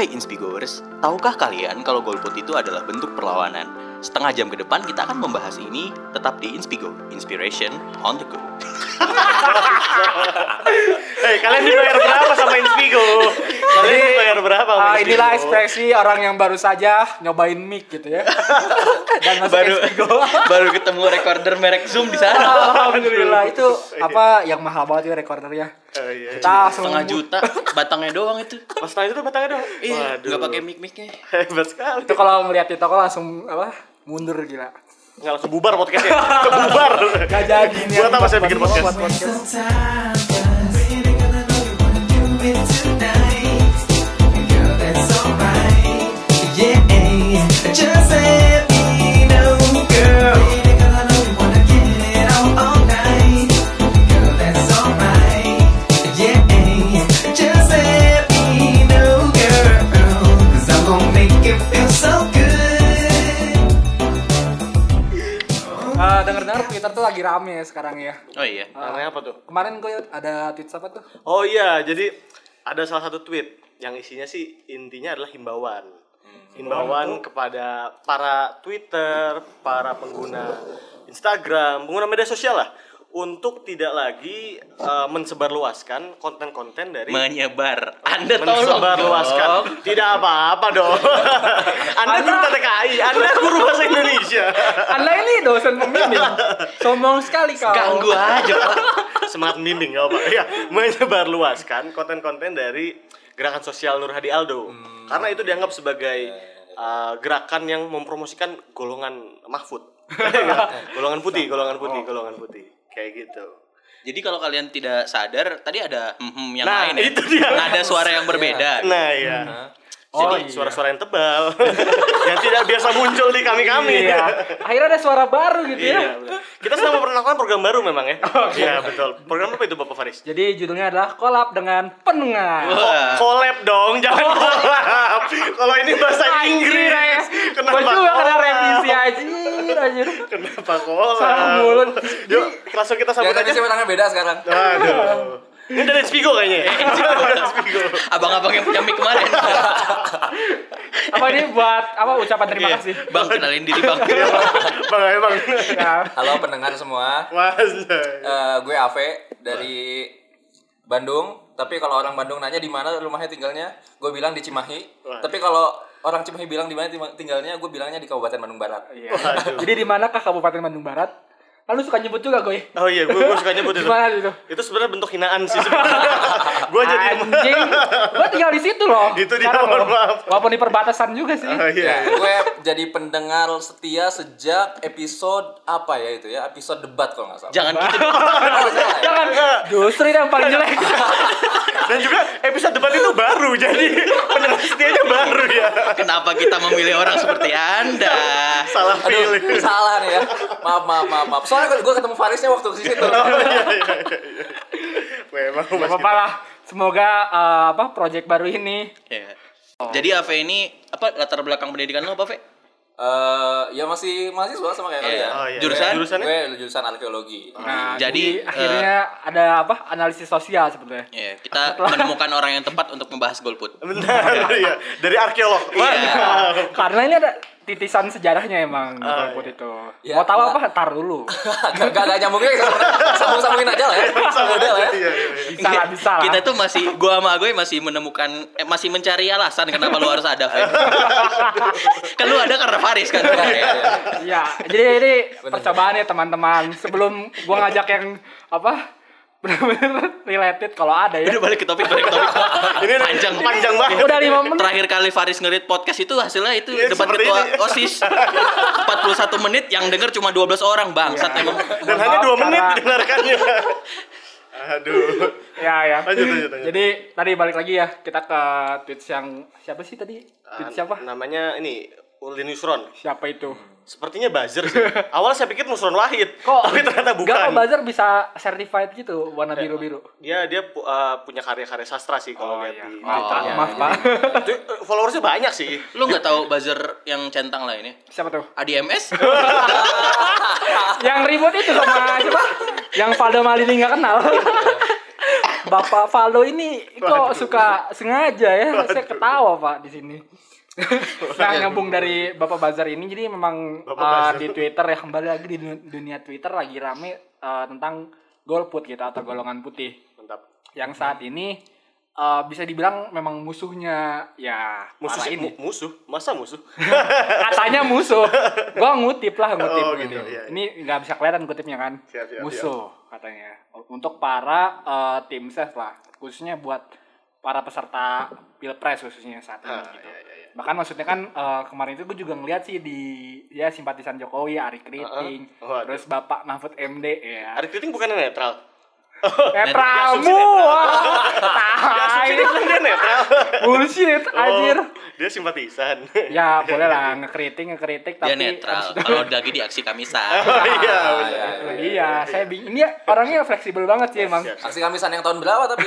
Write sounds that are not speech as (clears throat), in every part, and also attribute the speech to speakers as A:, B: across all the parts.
A: Hai Inspigoers, tahukah kalian kalau golput itu adalah bentuk perlawanan? Setengah jam ke depan kita akan membahas ini tetap di Inspigo, Inspiration on the go. (laughs)
B: Hei, kalian dibayar berapa sama Inspigo? Kalian dibayar berapa sama
C: Ah,
B: Inspigo?
C: inilah ekspresi orang yang baru saja nyobain mic gitu ya. (laughs) Dan masuk
A: Baru
C: Xpigo. (laughs)
A: baru ketemu recorder merek Zoom di sana.
C: Alhamdulillah itu apa yang mahal banget ya recordernya.
B: Oh, iya.
C: Kita langsung
A: Setengah juta batangnya doang itu.
B: Pas tanya itu batangnya dong.
A: Iya,
B: Waduh.
A: nggak pakai mic-micnya.
B: Hebat sekali.
C: Itu kalau ngeliat di toko langsung apa? Mundur gila.
B: Nggak langsung bubar podcastnya. Kebubar.
C: Gak jadi nih.
B: Buat apa saya bikin
C: buat-
B: podcast?
D: Just let
C: Twitter tuh lagi rame ya sekarang ya.
A: Oh iya.
B: Namanya apa tuh?
C: Kemarin gue ada tweet apa tuh?
B: Oh iya, jadi ada salah satu tweet yang isinya sih intinya adalah himbauan. Himbauan kepada para Twitter, para pengguna Instagram, pengguna media sosial lah untuk tidak lagi eh, mensebarluaskan konten-konten dari
A: Menyebar. (laughs) Anda tolong
B: mensebarluaskan.
A: dong.
B: Tidak apa-apa dong. (laughs) anda guru TTKI, Anda guru bahasa Indonesia.
C: Anda ini dosen pembimbing. Sombong sekali kau.
A: Ganggu aja, Pak.
B: semangat membimbing gak apa ya menyebarluaskan konten-konten dari gerakan sosial Nur Hadi Aldo karena itu dianggap sebagai uh, gerakan yang mempromosikan golongan Mahfud (laughs) golongan putih golongan putih golongan putih kayak gitu
A: Jadi kalau kalian tidak sadar, tadi ada hmm yang
B: Nah,
A: lain ya.
B: itu dia.
A: Ada suara yang berbeda.
B: nah ya
C: Oh,
B: jadi
C: iya.
B: suara-suara yang tebal (laughs) yang tidak biasa muncul di kami-kami
C: Iya. Akhirnya ada suara baru gitu ya.
B: Iya, betul. Kita sedang memperkenalkan program baru memang ya. (laughs) Iya, betul. Program apa itu Bapak Faris?
C: Jadi judulnya adalah kolab dengan pendengar.
B: Collab dong, jangan collab. Kalau ini bahasa Inggris. Kenapa
C: Gue juga kena revisi aja, anjir.
B: Kenapa collab?
C: Salah mulut.
B: Yuk, langsung kita sambut
E: Ya, tapi
B: aja.
E: sih tangan beda sekarang.
B: Aduh. (laughs) Ini dari Spigo kayaknya. ya? Spigo.
A: Abang-abang yang punya mic kemarin. (laughs)
C: Apa ini buat apa ucapan terima
B: Iya.
C: kasih?
A: bang, kenalin diri bang.
B: Bang, emang.
C: Ya.
E: Halo pendengar semua.
B: Mas.
E: Eh, gue Ave dari Bandung. Tapi kalau orang Bandung nanya di mana rumahnya tinggalnya, gue bilang di Cimahi.
B: Wah.
E: Tapi kalau orang Cimahi bilang di mana tinggalnya, gue bilangnya di Kabupaten Bandung Barat.
C: Iya. Jadi di manakah Kabupaten Bandung Barat? Lalu suka nyebut juga gue.
B: Oh iya, gue, gue suka nyebut (laughs) itu.
C: Gimana itu?
B: Itu sebenarnya bentuk hinaan sih sebenarnya. (laughs) gue jadi
C: Anjing, gue tinggal di situ loh.
B: Itu dia,
C: Sekarang
B: mohon maaf.
C: Walaupun di perbatasan juga sih.
B: Oh iya.
E: Ya, gue jadi pendengar setia sejak episode apa ya itu ya? Episode debat kalau nggak salah.
A: Jangan gitu. (laughs)
C: Jangan, justru itu yang paling jelek.
B: Dan juga episode debat itu baru, jadi pendengar setianya baru ya.
A: Kenapa kita memilih orang seperti Anda?
B: Salah
E: Aduh,
B: pilih.
E: salah nih ya. Maaf, maaf, maaf, maaf. Soalnya gue ketemu Farisnya waktu ke situ. (laughs)
B: Oh, iya, iya, iya. Memang
C: Gak apa-apa lah. Semoga eh, apa project baru ini
A: Ya. Jadi Ave ini apa latar belakang pendidikan lo apa, Ve?
E: Eh, ya masih mahasiswa sama kayak
A: Iya.
E: kalian.
B: Oh, iya.
A: Jurusan?
B: Jurusannya?
E: Gue jurusan arkeologi.
C: Nah,
A: Jadi,
C: jadi, akhirnya ada apa? Analisis sosial sebetulnya.
A: Ya, kita menemukan orang yang tepat untuk membahas golput.
B: Benar, iya. Dari arkeolog. Mantap. (laughs)
C: Karena ini ada titisan sejarahnya emang di
B: Ah,
C: golput itu.
E: Ya,
C: Mau tahu apa? Tar dulu. (laughs)
E: gak, gak, gak nyambungnya sambung-sambungin aja lah ya. (laughs)
B: Sama
E: Udah lah ya.
B: Iya, iya, iya.
C: Bisa lah, bisa lah.
A: Kita tuh masih gua sama gue masih menemukan eh, masih mencari alasan kenapa lu harus ada, (laughs) kan lu ada karena Faris kan.
E: Iya, iya, iya.
C: Iya, jadi ini
E: Bener.
C: percobaan ya teman-teman. Sebelum gua ngajak yang apa? Benar-benar related kalau ada ya.
A: Udah balik ke topik, balik ke topik. (laughs)
B: Ini
A: panjang.
B: panjang banget.
C: Udah lima menit.
A: Terakhir kali Faris ngerit podcast itu hasilnya itu
B: Iya,
A: debat ketua
B: ini.
A: OSIS. 41 menit yang denger cuma 12 orang, bangsat
C: Iya.
A: emang.
B: Dan hanya dua menit didengarkannya. Aduh.
C: Ya ya.
B: Lanjut, lanjut, lanjut.
C: Jadi tadi balik lagi ya kita ke tweets yang siapa sih tadi? Tweets siapa?
B: Namanya ini Ulin Nusron.
C: Siapa itu?
B: Sepertinya buzzer sih. (laughs) Awalnya saya pikir Nusron Wahid,
C: Kok
B: tapi ternyata bukan.
C: Gak kok buzzer bisa certified gitu warna biru-biru.
B: Dia dia pu- uh, punya karya-karya sastra sih kalau
C: Oh,
B: lihat
C: iya.
B: di
C: Maaf,
B: Twitternya.
C: maaf, Pak.
B: Itu, uh, followersnya banyak sih.
A: Lu nggak tahu buzzer yang centang lah ini?
C: Siapa tuh?
A: ADMS? (laughs)
C: Yang ribut itu sama siapa? Yang Valdo Maldini nggak kenal. (laughs) Bapak Valo ini kok suka sengaja ya? Saya ketawa Pak di sini. (laughs) nah nyambung dari Bapak Bazar ini jadi memang uh, di Twitter ya kembali lagi di dun- dunia Twitter lagi rame uh, tentang golput gitu atau golongan putih.
B: Mantap.
C: yang saat ini uh, bisa dibilang memang musuhnya ya
B: Musuh
C: ini.
B: mu- musuh? Masa musuh? (laughs)
C: katanya musuh. Gua ngutip lah ngutip
B: Oh,
C: gitu,
B: gitu, iya, iya.
C: ini nggak bisa kelihatan kutipnya kan?
B: Siap, siap,
C: musuh katanya. Untuk para uh, tim ses lah khususnya buat para peserta pilpres khususnya saat ini
B: Ah,
C: gitu.
B: iya, iya.
C: Bahkan maksudnya kan uh, kemarin itu gue juga ngeliat sih di ya simpatisan Jokowi Ari Kriting
B: Uh-uh. Waduh.
C: terus Bapak Mahfud MD ya
B: Ada kritik bukannya netral? (laughs)
C: netramu (laughs)
B: Ya,
C: tai
B: dia netral.
C: bullshit anjir
B: Oh, dia simpatisan.
C: ya boleh lah ngekritik ngekritik
A: Dia
C: tapi
A: netral.
C: abis itu-
A: Kalau lagi di aksi kamisan. (laughs)
B: Oh iya,
E: Ah,
B: benar.
E: iya, iya.
C: Iya, saya bingung. Ini orangnya fleksibel banget sih emang.
E: Aksi kamisan yang tahun berapa tapi?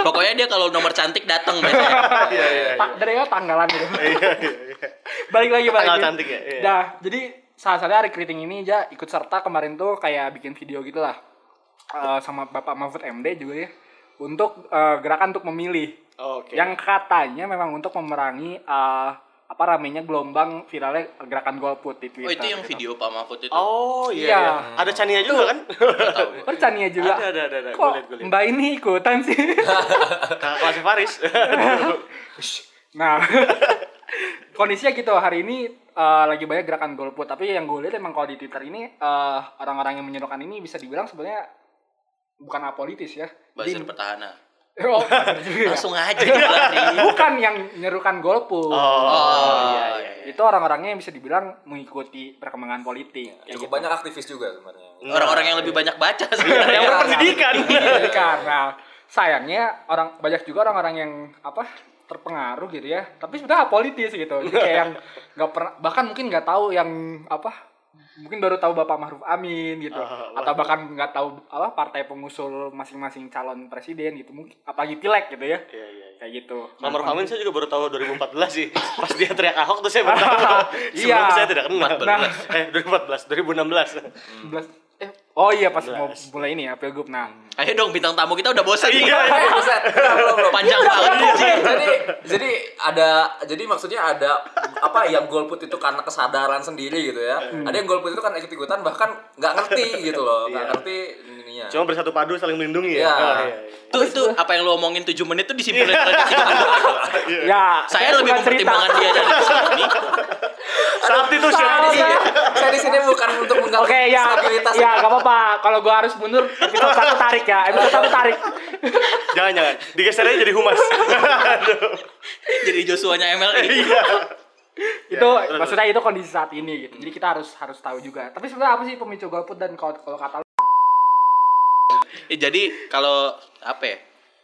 A: Pokoknya dia kalau nomor cantik datang biasanya.
B: Iya, iya.
C: Pak dari awal tanggalan gitu.
B: Iya, iya, iya.
C: balik lagi balik.
B: Tanggal cantik ya, iya.
C: Dah, jadi salah satunya hari keriting ini aja ikut serta kemarin tuh kayak bikin video gitu lah. Eh, sama Bapak Mahfud MD juga ya. Untuk eh, gerakan untuk memilih.
B: Oke.
C: Yang katanya memang untuk memerangi eh, apa ramenya gelombang viralnya gerakan golput di
A: Oh
C: Twitter.
A: itu yang video Pak Mahfud itu.
B: Oh iya,
C: Iya.
B: iya. Ada Chania juga kan? (laughs)
C: Oh, Chania juga.
B: Ada, ada, ada, ada.
C: Kok
B: gua liat.
C: Mbak ini ikutan sih? (laughs)
B: Kakak kelasnya Faris. (laughs)
C: Nah, kondisinya gitu hari ini eh, lagi banyak gerakan golput. Tapi yang gue lihat emang kalau di Twitter ini eh, orang-orang yang menyerukan ini bisa dibilang sebenarnya bukan apolitis ya.
A: Buzzer
C: Jadi-
A: petahana. (laughs)
C: oh, ya.
A: Langsung aja (laughs)
C: bukan yang menyerukan golput.
A: Oh, iya, iya.
C: Itu orang-orangnya yang bisa dibilang mengikuti perkembangan politik. Kayak
E: Cukup
C: gitu.
E: banyak aktivis juga sebenarnya.
A: Orang-orang yang lebih banyak baca sebenarnya.
B: Yang berpendidikan. (laughs)
C: Pendidikan. Nah, sayangnya orang banyak juga orang-orang yang apa terpengaruh gitu ya. Tapi sebenarnya apolitis gitu. Jadi kayak yang nggak pernah bahkan mungkin nggak tahu yang apa mungkin baru tahu Bapak Maruf Amin gitu
B: Ah,
C: atau bahkan nggak tahu apa partai pengusul masing-masing calon presiden gitu mungkin apalagi pileg gitu ya
B: Iya, iya. iya.
C: kayak gitu
B: Nomor Amin saya juga baru tahu 2014 sih. Pas dia teriak Ahok tuh saya baru (laughs) tahu.
C: Iya.
B: Sebelumnya saya tidak kenal.
C: Nah.
B: Eh 2014, 2016.
C: 11 eh oh iya pas mau mulai ini ya pilgub nah
A: Ayo dong bintang tamu kita udah bosan.
B: Iya.
E: Belum, belum, belum.
A: Panjang banget sih.
E: jadi jadi ada jadi maksudnya ada apa yang golput itu karena kesadaran sendiri gitu ya
B: Hmm.
E: ada yang golput itu kan ikut ikutan bahkan nggak ngerti gitu loh nggak
B: Iya.
E: ngerti ininya
B: Cuma bersatu padu saling melindungi ya.
E: Iya.
B: Oh, iya, iya.
A: Tuh itu apa yang lu omongin 7 menit tuh disimpulin dari (laughs) situ.
C: ya
A: Saya lebih
C: cerita.
A: mempertimbangkan dia dari sini. (laughs)
B: Saat itu siapa
C: salah.
B: di sini?
E: saya di sini bukan untuk mengganggu
C: Oke ya,
E: stabilitas
C: ya gak apa-apa. Kalau gua harus mundur, episode satu tarik ya. Episode satu tarik. (laughs)
B: Jangan jangan. Digeser aja jadi humas.
A: Jadi Joshua-nya MLI.
B: Iya.
C: itu maksudnya itu kondisi saat ini gitu. Jadi kita harus harus tahu juga. Tapi sebenarnya apa sih pemicu golput dan kalau kalau kata (laughs)
A: Ya, jadi kalau apa ya?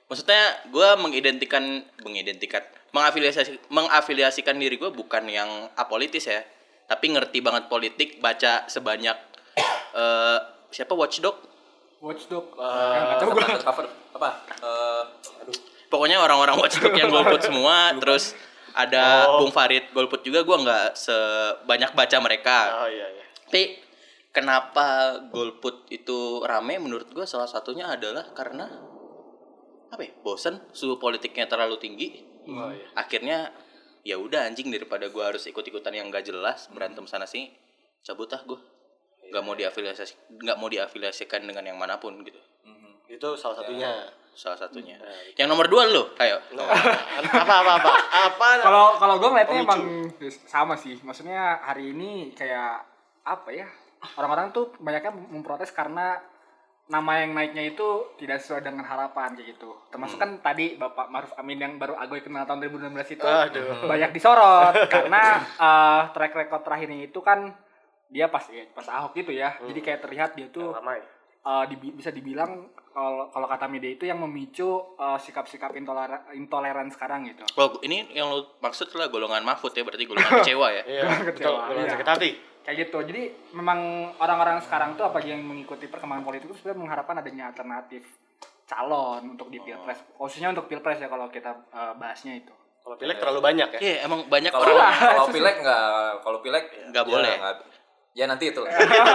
A: Maksudnya gue mengidentikan mengidentikan mengafiliasi mengafiliasikan diri gue bukan yang apolitis ya, tapi ngerti banget politik, baca sebanyak (coughs) eh siapa Watchdog?
C: Watchdog uh, tahu gua.
E: cover apa Eh,
A: Pokoknya orang-orang Watchdog yang golput semua, terus ada
B: Oh.
A: Bung Farid golput juga gue nggak sebanyak baca mereka.
B: Oh iya iya.
A: Tapi kenapa golput itu rame menurut gue salah satunya adalah karena apa ya bosen suhu politiknya terlalu tinggi
B: Oh iya.
A: akhirnya ya udah anjing daripada gue harus ikut-ikutan yang gak jelas berantem sana sini cabut ah gue nggak mau diafiliasi nggak mau diafiliasikan dengan yang mana pun gitu
B: Itu salah satunya.
A: salah satunya yang nomor dua lo ayo
B: apa apa apa? Apa?
C: Kalau kalau gua ngeliatnya emang sama sih. Maksudnya hari ini kayak apa ya? Orang-orang tuh banyaknya memprotes karena nama yang naiknya itu tidak sesuai dengan harapan kayak gitu. Termasuk kan tadi Bapak Maruf Amin yang baru Agoy kenal tahun 2016 itu
B: Aduh.
C: banyak disorot (laughs) karena eh, track record terakhirnya itu kan dia pas ya, pas Ahok gitu ya. Jadi kayak terlihat dia tuh
B: Ramai.
C: eh, dibi- bisa dibilang kalau kalau kata media itu yang memicu eh, sikap-sikap intoleran intoleran sekarang gitu.
A: oh ini yang lo maksud lah golongan Mahfud ya berarti golongan kecewa ya (laughs)
B: Iya.
C: Kecewa,
B: Betul. Golongan
C: iya.
B: sakit hati.
C: Kayak gitu. Jadi memang orang-orang sekarang tuh apalagi yang mengikuti perkembangan politik itu sebenarnya mengharapkan adanya alternatif calon untuk di pilpres. Khususnya untuk pilpres ya kalau kita eh, bahasnya itu.
B: Kalau pilek terlalu banyak ya.
A: Iya emang banyak
E: kalau
A: orang
E: kalau pileg nggak kalau pileg
A: Nggak boleh.
E: nggak- Ya nanti itu.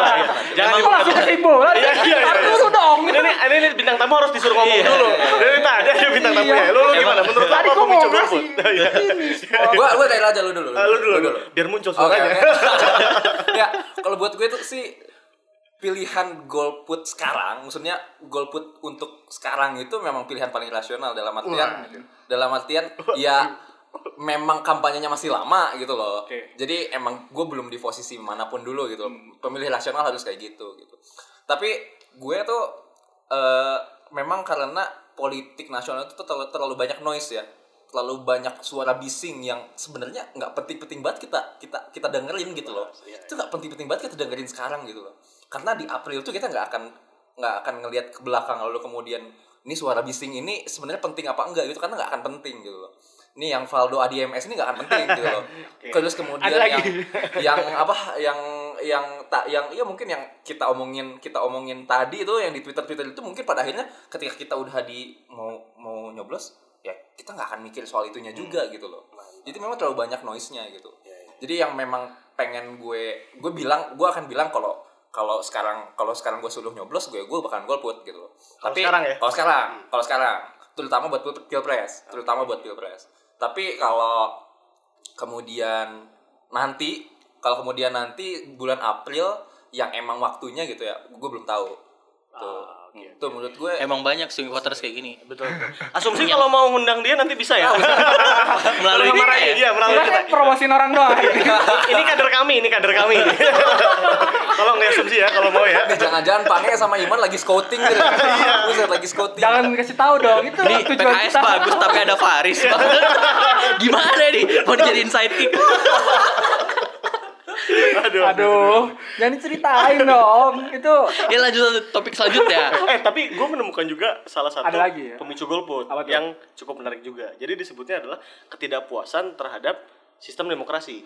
E: (laughs)
B: Jangan
C: Kok langsung kesimpulan?
B: Iya, iya, iya.
C: Dulu dong.
B: Ini ini bintang tamu harus disuruh ngomong
A: Iya.
B: dulu. Dari tadi ada bintang tamunya. Lu, lu gimana? Menurut lu apa
C: gua mau
B: pemicu golput? Iya. (laughs)
E: gua gua tanya aja lu dulu.
B: Ah, Lu dulu, dulu. Biar muncul suaranya. (laughs)
E: ya, kalau buat gue tuh sih pilihan golput sekarang, maksudnya golput untuk sekarang itu memang pilihan paling rasional dalam artian dalam artian ya memang kampanyenya masih lama gitu loh.
B: Oke.
E: Jadi emang gue belum di posisi mana pun dulu gitu. Pemilih rasional harus kayak gitu gitu. Tapi gue tuh eh, memang karena politik nasional itu terlalu, terlalu banyak noise ya. Terlalu banyak suara bising yang sebenarnya nggak penting-penting banget kita kita kita dengerin gitu loh. Itu nggak penting-penting banget kita dengerin sekarang gitu loh. Karena di April tuh kita nggak akan nggak akan ngelihat ke belakang lalu kemudian ini suara bising ini sebenarnya penting apa enggak gitu karena nggak akan penting gitu loh. Ini yang Valdo ADMS ini nggak akan penting gitu loh. (laughs) Terus kemudian
C: Ada
E: yang
C: lagi. (laughs)
E: yang apa yang yang tak yang ya mungkin yang kita omongin kita omongin tadi itu yang di Twitter Twitter itu mungkin pada akhirnya ketika kita udah di mau mau nyoblos ya kita nggak akan mikir soal itunya juga gitu loh. Jadi memang terlalu banyak noise-nya gitu. Jadi yang memang pengen gue gue bilang gue akan bilang kalau kalau sekarang kalau sekarang gue suruh nyoblos gue gue bakal golput gitu loh.
B: Kalau
E: Tapi
B: sekarang ya?
E: Kalau sekarang, kalau sekarang terutama buat pil- pilpres, terutama buat pilpres. Tapi kalau kemudian nanti kalau kemudian nanti bulan April yang emang waktunya gitu ya, gue belum tahu. Tuh. Tuh menurut gue
A: Emang banyak swing voters kayak gini.
B: Betul. (laughs) Asumsi kalau mau ngundang dia nanti bisa ya. (laughs)
A: Melalui
B: Kalau
A: dia ya?
B: dia, melalui
C: Kita promosiin orang doang. (laughs)
B: ini kader kami, ini kader kami. Tolong ya asumsi ya kalau mau ya.
E: Nih, jangan-jangan Pange sama Iman lagi scouting gitu. Buset, lagi scouting.
C: Jangan kasih tahu dong. Itu
A: Ini
C: tujuan
A: PKS
C: kita.
A: bagus tapi ada Faris. Gimana nih? Mau dijadiin sidekick?
B: Aduh.
C: Aduh, jangan diceritain dong. Itu
A: Ya lanjut topik selanjutnya.
B: Eh tapi gue menemukan juga salah satu
C: Ada lagi ya?
B: pemicu golput yang cukup menarik juga. Jadi disebutnya adalah ketidakpuasan terhadap sistem demokrasi.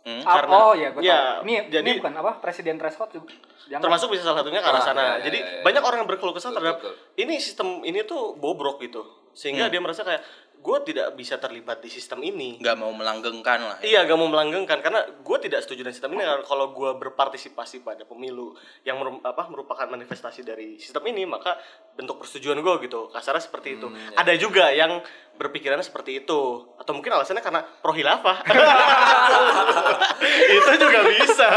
A: Hmm.
C: Ah,
B: Karena-
C: oh iya, gue
B: ya,
C: tahu. Ini,
B: jadi-
C: ini bukan apa presiden threshold juga. Jangan.
B: Termasuk bisa salah satunya ke arah
E: Ah,
B: sana.
E: iya, iya,
B: Jadi
E: iya, iya.
B: banyak orang yang berkeluh kesah terhadap
E: betul.
B: ini sistem ini tuh bobrok gitu. Sehingga dia merasa kayak gue tidak bisa terlibat di sistem ini.
A: Nggak mau melanggengkan lah.
B: Iya, gak mau melanggengkan karena gue tidak setuju dengan sistem ini kalau gue berpartisipasi pada pemilu yang merum- apa merupakan manifestasi dari sistem ini maka bentuk persetujuan gue gitu kasarnya seperti itu.
E: Hmm,
B: Ada juga yang berpikirannya seperti itu atau mungkin alasannya karena pro hilafah. (laughs) itu juga bisa.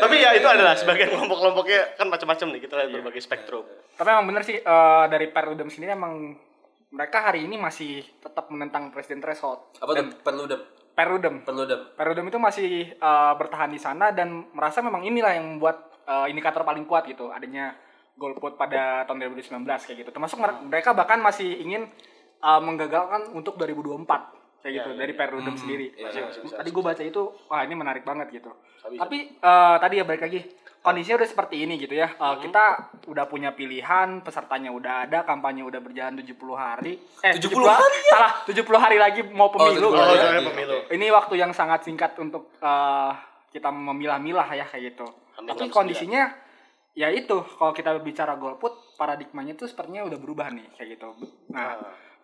B: Tapi ya itu adalah sebagian kelompok-kelompoknya kan macam-macam nih kita lihat berbagai spektrum.
C: Tapi emang bener sih eh, dari Perludem sendiri emang mereka hari ini masih tetap menentang presiden threshold.
E: apa de
C: Perludem.
E: perlu de
C: Perludem itu masih eh, bertahan di sana dan merasa memang inilah yang membuat eh, indikator paling kuat gitu adanya golput pada tahun 2019 kayak gitu. Termasuk mer- mereka bahkan masih ingin eh, menggagalkan untuk 2024 kayak gitu dari Perludem sendiri.
E: Iya, iya,
C: Tadi gue baca itu wah ini menarik banget gitu. Tapi eh, tadi ya balik lagi kondisinya udah seperti ini gitu ya. Eh, Kita udah punya pilihan, pesertanya udah ada, kampanye udah berjalan 70 hari. Eh
E: 70
C: hari? (laughs) Salah, 70 hari lagi mau pemilu.
E: 70
C: gitu
B: Oh,
C: ya.
B: soalnya
E: iya,
B: pemilu.
C: Ini waktu yang sangat singkat untuk eh, kita memilah-milah ya kayak gitu.
B: Hampir
C: Tapi
B: 69.
C: kondisinya ya itu kalau kita bicara golput paradigmanya tuh sepertinya udah berubah nih kayak gitu. Nah,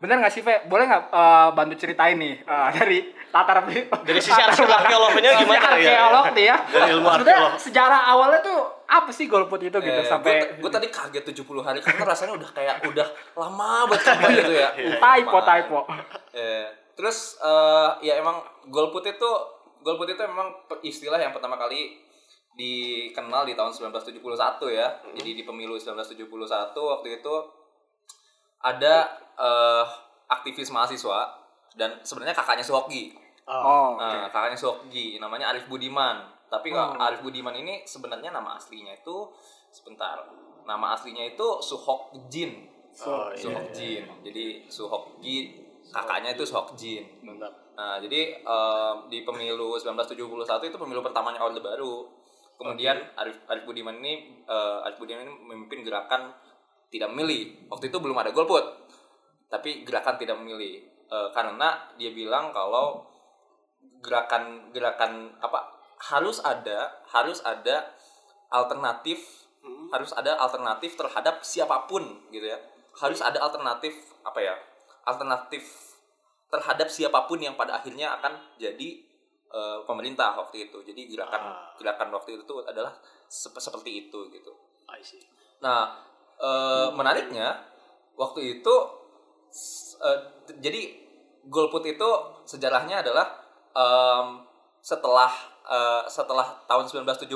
C: bener nggak sih Ve? Boleh nggak eh, bantu ceritain nih eh, dari latar
B: Dari sisi arkeolognya gimana ya?
C: Arkeolog nih ya.
B: Dari ilmu arkeolog.
C: sejarah awalnya tuh apa sih golput itu gitu
E: Eh,
C: sampai
E: gue tadi kaget 70 hari karena rasanya udah kayak udah lama banget gitu ya. (laughs)
C: typo typo.
E: Eh, terus eh, ya emang golput itu golput itu memang istilah yang pertama kali dikenal di tahun 1971 ya. Jadi di pemilu 1971 waktu itu ada eh, aktivis mahasiswa dan sebenarnya kakaknya Suhoki.
C: Oh.
E: Nah, kakaknya Suhoki namanya Arif Budiman. Tapi kalau Arif Budiman ini sebenarnya nama aslinya itu sebentar. Nama aslinya itu Suhok Jin.
B: Oh, iya.
E: Suhok Jin. Jadi Suhok Jin kakaknya itu Suhok Jin.
B: Mantap.
E: Nah, jadi em, di pemilu 1971 itu pemilu pertamanya Orde Baru. Kemudian Arif, Arif Budiman ini eh, Arif Budiman ini memimpin gerakan tidak memilih. Waktu itu belum ada golput. Tapi gerakan tidak memilih. Eh, karena dia bilang kalau gerakan gerakan apa harus ada harus ada alternatif harus ada alternatif terhadap siapa pun gitu ya harus ada alternatif apa ya alternatif terhadap siapa pun yang pada akhirnya akan jadi eh, pemerintah waktu itu. Jadi gerakan
B: Ah.
E: gerakan waktu itu adalah sep- seperti itu gitu.
B: I see.
E: Nah, eh, menariknya waktu itu t- jadi golput itu sejarahnya adalah em, setelah eh, setelah tahun 1971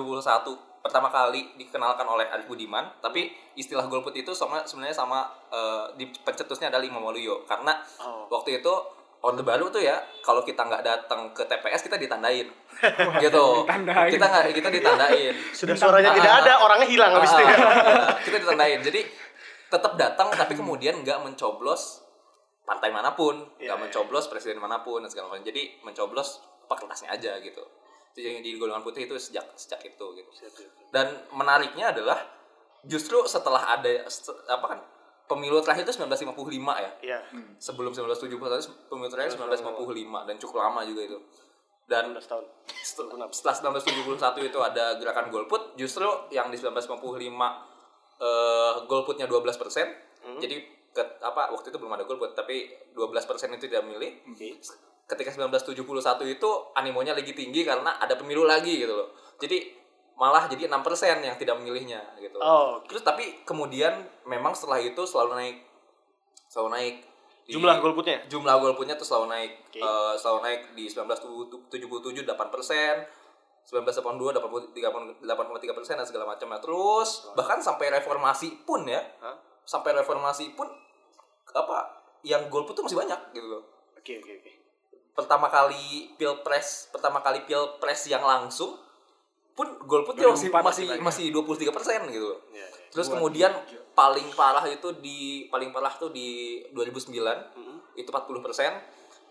E: pertama kali dikenalkan oleh Arif Budiman, tapi istilah golput itu sama sebenarnya sama eh, di pencetusnya adalah Imam Waluyo karena
B: Oh.
E: waktu itu Orde Baru tuh ya kalau kita nggak datang ke TPS kita ditandain. Gitu.
C: Ditandain.
E: kita nggak kita ditandain. (laughs)
B: Sudah suaranya tidak ada, orangnya hilang habis itu ya.
E: Ah, (laughs) kita ditandain. Jadi tetap datang tapi kemudian nggak mencoblos partai mana pun.
B: Iya,
E: nggak
B: iya.
E: mencoblos presiden mana pun dan segala macam. Jadi mencoblos apa kertasnya aja gitu. Itu yang di golongan putih itu sejak sejak itu gitu. Dan menariknya adalah justru setelah ada apa kan pemilu terakhir itu 1955 ya?
B: Iya.
E: sebelum 1971 pemilu terakhir 1955 dan cukup lama juga itu. Dan
B: 16 tahun.
E: setelah, setelah 1971 itu ada gerakan golput justru yang di 1955 eh golputnya 12 persen. Jadi ke, apa waktu itu belum ada golput tapi 12 persen itu tidak milih.
B: Oke.
E: ketika 1971 itu animonya lagi tinggi karena ada pemilu lagi gitu loh. Jadi malah jadi 6 persen yang tidak memilihnya gitu
B: Oh, oke.
E: terus tapi kemudian memang setelah itu selalu naik selalu naik Di-
B: Jumlah golputnya?
E: jumlah golputnya tuh selalu naik
B: Oke.
E: Eh, selalu naik di 1977 8 persen 1982 8,3 persen dan segala macam nah, terus bahkan sampai reformasi pun ya
B: Hah?
E: sampai reformasi pun apa yang golput tuh masih banyak gitu loh
B: Oke, oke, oke.
E: pertama kali pilpres pertama kali pilpres yang langsung pun golputnya masih
C: 2004
E: masih
C: masih
E: masih 23 persen gitu loh.
B: Iya, iya.
E: terus kemudian paling parah itu di paling parah tuh di 2009 itu 40 persen.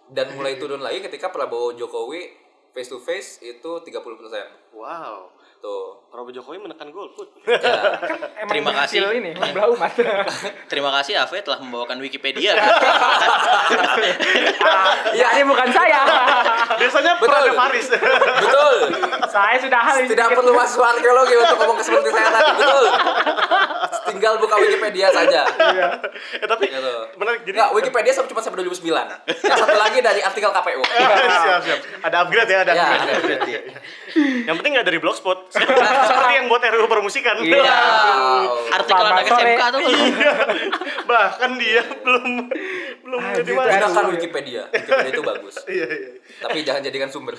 E: Dan mulai turun lagi ketika Prabowo Jokowi face to face itu 30 persen.
B: Wow.
E: Tuh
B: Prabowo Jokowi menekan golput. (laughs)
E: ya,
C: Emang
A: Terima kasih.
C: ini membelah umat. (laughs)
A: Terima kasih Ave telah membawakan Wikipedia. (laughs)
C: ya ini bukan saya.
B: Biasanya
E: Betul.
B: Faris.
E: betul
C: saya sudah hal
E: tidak perlu masuk arkeologi untuk ngomong seperti saya tadi betul tinggal buka Wikipedia saja
B: eh, tapi
E: gitu
B: menarik jadi
E: Nggak, Wikipedia sampai cuma sampai 2009 yang satu lagi dari artikel KPU (laughs)
B: siap, siap. Ada upgrade ya, ada
E: Ya,
B: upgrade.
E: ada upgrade.
B: Iya, iya. Yang penting nggak dari blogspot. (laughs) Seperti yang buat RUU permusikan.
C: Iya.
E: Wow.
A: Artikel anak. SMK tuh.
B: Bahkan dia belum belum
C: Ah,
B: jadi
C: gitu.
B: mana.
E: gunakan Wikipedia Wikipedia itu bagus (laughs)
B: Iya, iya.
E: tapi jangan jadikan sumber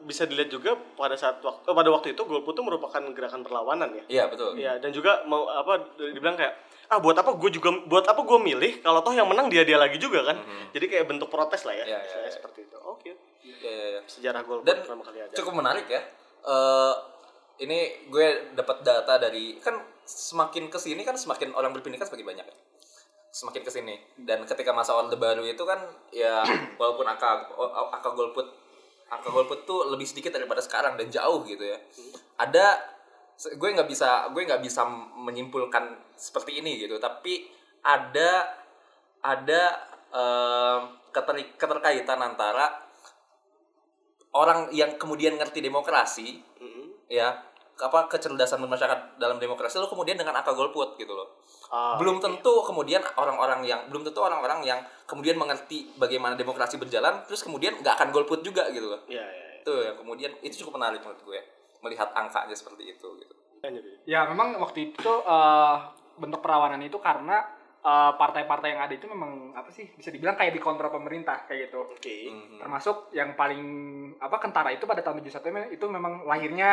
B: Bisa dilihat juga pada saat waktu pada waktu itu golput itu merupakan gerakan perlawanan ya.
E: iya betul
B: Iya, dan juga mau apa dibilang kayak ah buat apa gue juga buat apa gue milih kalau toh yang menang dia dia lagi juga kan? Jadi kayak bentuk protes lah ya,
E: iya,
B: Misalnya
E: iya.
B: seperti itu. Oke.
E: Iya, iya, iya.
B: sejarah golput
E: dan
B: pertama kali ada
E: cukup menarik ya Eh ini gue dapat data dari kan semakin ke sini kan semakin orang berpendidikan semakin banyak ya. Semakin ke sini dan ketika masa orde baru itu kan ya (clears throat) walaupun angka angka golput angka golput tuh lebih sedikit daripada sekarang dan jauh gitu ya. Ada gue nggak bisa gue nggak bisa menyimpulkan seperti ini gitu. Tapi ada ada keter- keterkaitan antara orang yang kemudian ngerti demokrasi
B: Mm-mm.
E: ya apa kecerdasan bermasyarakat dalam demokrasi lalu kemudian dengan angka golput gitu loh.
B: Ah,
E: belum tentu kemudian orang-orang yang belum tentu orang-orang yang kemudian mengerti bagaimana demokrasi berjalan terus kemudian nggak akan golput juga gitu loh.
B: Iya iya iya.
E: itu yang kemudian itu cukup menarik menurut gue melihat angkanya seperti itu gitu
B: lanjut.
C: Ya memang waktu itu eh, bentuk perlawanan itu karena eh, partai-partai yang ada itu memang apa sih bisa dibilang kayak di kontra pemerintah kayak gitu.
B: oke
E: Mhm.
C: Termasuk yang paling apa kentara itu pada tahun 71 memang- itu memang lahirnya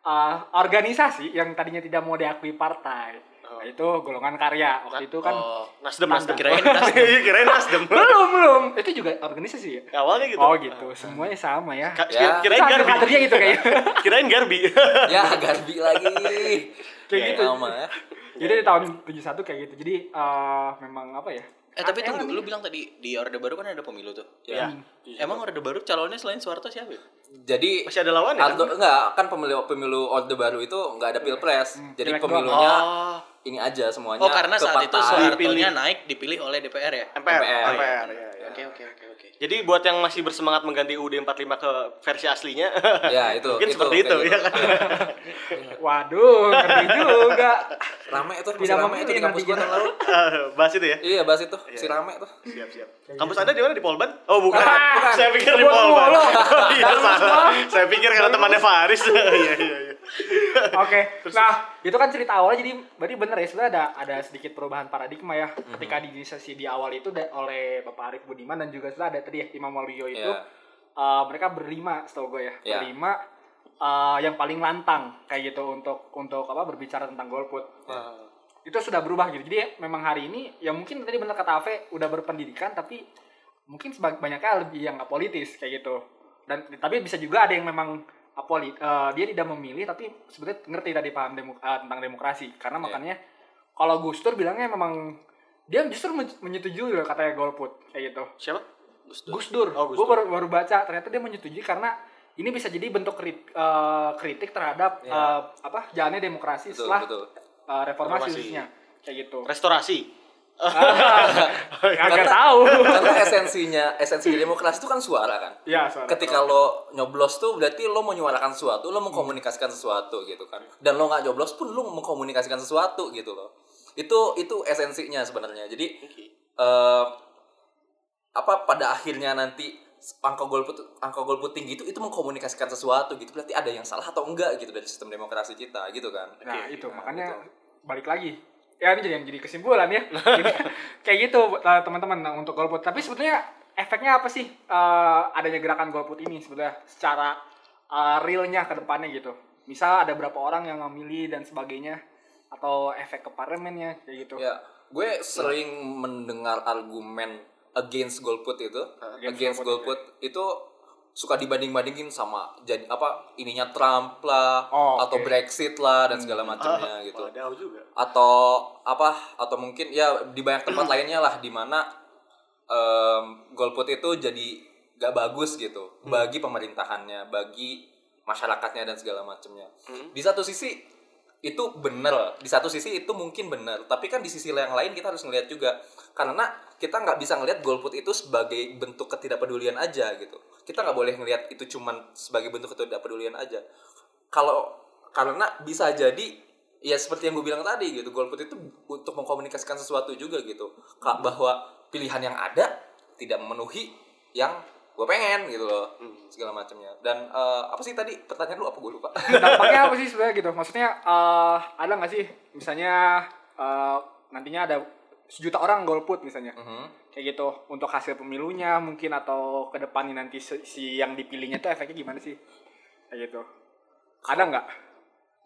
C: eh, organisasi yang tadinya tidak mau diakui partai. Itu golongan karya. Waktu itu kan
A: Oh,
B: Nasdem. Nasdem
A: Kirain Nasdem. (laughs)
B: Iya, kirain Nasdem
C: belum belum. Itu juga organisasi ya.
B: awalnya gitu
C: Oh gitu, semuanya sama ya.
B: Ka-
E: Ya.
B: kirain Garbi
C: kadernya gitu kayak. (laughs)
B: kirain Garbi (laughs)
E: ya Garbi lagi
C: kayak gitu.
E: Sama ya
C: Jadi di tahun 71 kayak gitu. Jadi eh, memang apa ya?
A: Eh tapi
C: Apa
A: tunggu, lu bilang tadi di Orde Baru kan ada pemilu tuh.
E: ya
A: Emang Orde Baru calonnya selain Soeharto siapa? ya?
E: jadi
B: masih ada lawan ya
E: Aldo, enggak kan pemilu pemilu orde baru itu enggak ada pilpres jadi
C: pilek
E: pemilunya
A: Oh.
E: Ini aja semuanya
A: Oh, karena saat itu. Soehartonya naik dipilih oleh DPR ya?
B: MPR
E: MPR,
B: MPR ya, ya.
A: Oke oke oke oke.
B: Jadi buat yang masih bersemangat mengganti UUD 45 ke versi aslinya, (laughs)
E: ya itu
B: mungkin
E: itu,
B: seperti itu,
E: kayak
B: ya
E: gitu.
B: kan? (laughs)
C: Waduh, ngerti juga.
E: Rame itu,
C: Tidak
E: rame itu di kampus gua tahun lalu.
B: Bahas itu ya.
E: Iya, bahas itu. Si rame tuh.
B: Siap, siap. Kampus Anda di mana di Polban? Oh, bukan. Saya pikir di Polban. Oh, (laughs) iya, salah. Saya pikir karena temannya Faris. Iya, iya, iya.
C: Oke, nah. itu kan cerita awalnya jadi berarti bener ya sebenarnya ada ada sedikit perubahan paradigma ya. Ketika diinisiasi di awal itu da- oleh Bapak Arif Budiman dan juga setelah ada tadi ya Imam Waluyo itu
E: Iya.
C: eh, mereka berlima setahu gue ya
E: Iya.
C: berlima eh, yang paling lantang kayak gitu untuk untuk apa berbicara tentang golput. Itu sudah berubah gitu. Jadi memang hari ini ya mungkin tadi bener kata Ave udah berpendidikan tapi mungkin sebag banyaknya lebih yang nggak politis kayak gitu. Dan tapi bisa juga ada yang memang apolit eh, dia tidak memilih tapi sebetulnya ngerti tadi paham demo- eh, tentang demokrasi karena
E: Iya.
C: makanya kalau Gus Dur bilangnya memang dia justru men- menyetujui loh katanya golput kayak gitu
B: Siapa?
C: Gus Dur,
B: Oh, Gus
C: gue baru, baru baca ternyata dia menyetujui karena ini bisa jadi bentuk krit- eh, kritik terhadap
E: Iya.
C: eh, apa jalannya demokrasi
E: Betul,
C: setelah
E: betul.
C: eh, reformasi
B: Reformasi.
C: khususnya kayak gitu.
B: Restorasi.
C: Agak
E: Karena-
C: tahu.
E: Karena esensinya, esensi demokrasi itu kan suara kan.
C: ya, soalnya.
E: Ketika lo nyoblos tuh berarti lo mau menyuarakan sesuatu, lo mengkomunikasikan sesuatu gitu kan. Dan lo nggak nyoblos pun lo mengkomunikasikan sesuatu gitu loh. Itu itu esensinya sebenarnya. Jadi eh, apa pada akhirnya nanti angka golput angka golput tinggi itu itu mengkomunikasikan sesuatu gitu. Berarti ada yang salah atau enggak gitu dari sistem demokrasi kita gitu kan.
C: Nah, itu
E: Nah,
C: makanya
E: gitu.
C: balik lagi. Ya ini jadi yang jadi kesimpulan ya. (laughs) Jadi, kayak gitu eh, teman-teman nah, untuk golput. Tapi sebetulnya efeknya apa sih eh, adanya gerakan golput ini sebetulnya secara eh, realnya ke depannya gitu. Misal ada berapa orang yang memilih dan sebagainya atau efek ke parlemennya kayak gitu.
E: Ya, gue sering mendengar argumen against golput itu,
C: Against
E: against,
C: golput,
E: golput, itu suka dibanding-bandingin sama jadi apa ininya Trump lah
C: Oh,
E: atau. Brexit lah dan
C: Hmm.
E: segala (laughs) macamnya gitu.
B: Wadaw juga.
E: Atau apa atau mungkin ya di banyak tempat lainnya lah di mana em, golput itu jadi gak bagus gitu bagi pemerintahannya, bagi masyarakatnya dan segala macamnya. Di satu sisi itu bener, di satu sisi itu mungkin bener, tapi kan di sisi yang lain kita harus ngelihat juga karena kita nggak bisa ngelihat golput itu sebagai bentuk ketidakpedulian aja gitu. Kita nggak boleh ngelihat itu cuman sebagai bentuk ketidakpedulian aja. Kalau karena bisa jadi ya seperti yang gue bilang tadi gitu, golput itu untuk mengkomunikasikan sesuatu juga gitu, Kak, bahwa pilihan yang ada tidak memenuhi yang gue pengen gitu loh segala macamnya. Dan eh, apa sih tadi pertanyaan lu? Apa gue lupa? (laughs)
C: Dampaknya apa sih (laughs) sebenarnya gitu? Maksudnya eh, ada nggak sih misalnya eh, nantinya ada sejuta orang golput misalnya.
E: Mhm.
C: Kayak gitu. Untuk hasil pemilunya mungkin atau ke depannya nanti si, yang dipilihnya itu efeknya gimana sih? Kayak gitu. Ada nggak?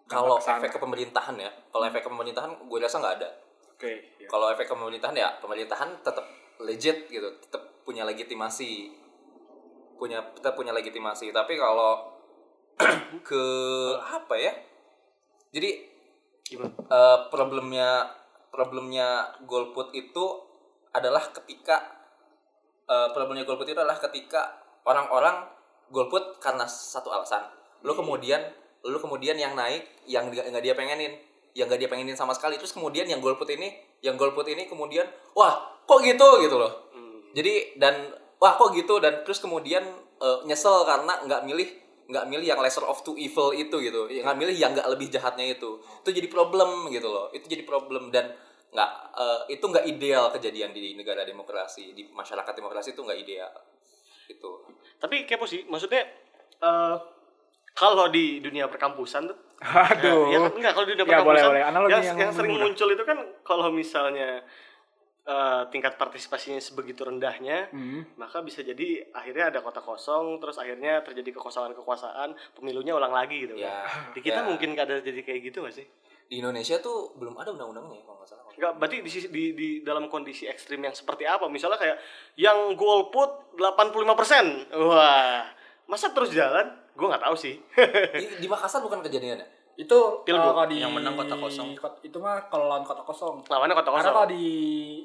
E: Kalau efek ke pemerintahan ya. Kalau efek ke pemerintahan gue rasa nggak ada.
C: Oke ya.
E: kalau efek ke pemerintahan ya pemerintahan tetap legit gitu. Tetap punya legitimasi. Punya tetap punya legitimasi. Tapi kalau (clears throat) ke apa ya? Jadi
B: Gimana?
E: eh, problemnya problemnya golput itu adalah ketika eh, problemnya golput itu adalah ketika orang-orang golput karena satu alasan. Lu kemudian lu kemudian yang naik yang nggak dia pengenin yang nggak dia pengenin sama sekali. Terus kemudian yang golput ini yang golput ini kemudian wah kok gitu? Gitu loh. Jadi dan wah kok gitu? Dan terus kemudian eh, nyesel karena nggak milih nggak milih yang lesser of two evil itu gitu. Nggak milih yang nggak lebih jahatnya itu. Itu jadi problem gitu loh. Itu jadi problem. Dan nggak eh, itu nggak ideal kejadian di negara demokrasi di masyarakat demokrasi itu nggak ideal itu
B: Tapi kepo sih, maksudnya eh kalau di dunia perkampusan tuh
C: aduh (laughs)
B: Ya, kan enggak kalau di dunia
C: Ya,
B: perkampusan
C: boleh, boleh. Analogi
B: yang,
C: yang
B: yang sering
C: mudah.
B: muncul itu kan kalau misalnya eh, tingkat partisipasinya sebegitu rendahnya,
C: Hmm.
B: maka bisa jadi akhirnya ada kota kosong, terus akhirnya terjadi kekosongan kekuasaan, pemilunya ulang lagi gitu.
E: Ya,
B: kan. Di kita
E: ya.
B: mungkin nggak ada jadi kayak gitu gak sih?
E: Di Indonesia tuh belum ada undang-undangnya ya, kalau nggak salah
B: Enggak, berarti di, di, di dalam kondisi ekstrim yang seperti apa? Misalnya kayak yang golput 85%. Wah, masa terus jalan? Gue nggak tahu sih.
E: di, (laughs) di Makassar bukan kejadiannya
C: itu
B: Pilgub.
C: kalau di
A: Yang menang kota kosong.
C: kot- itu mah kalau lawan kota kosong
B: Lawannya kota
C: karena
B: kosong.
C: kalau di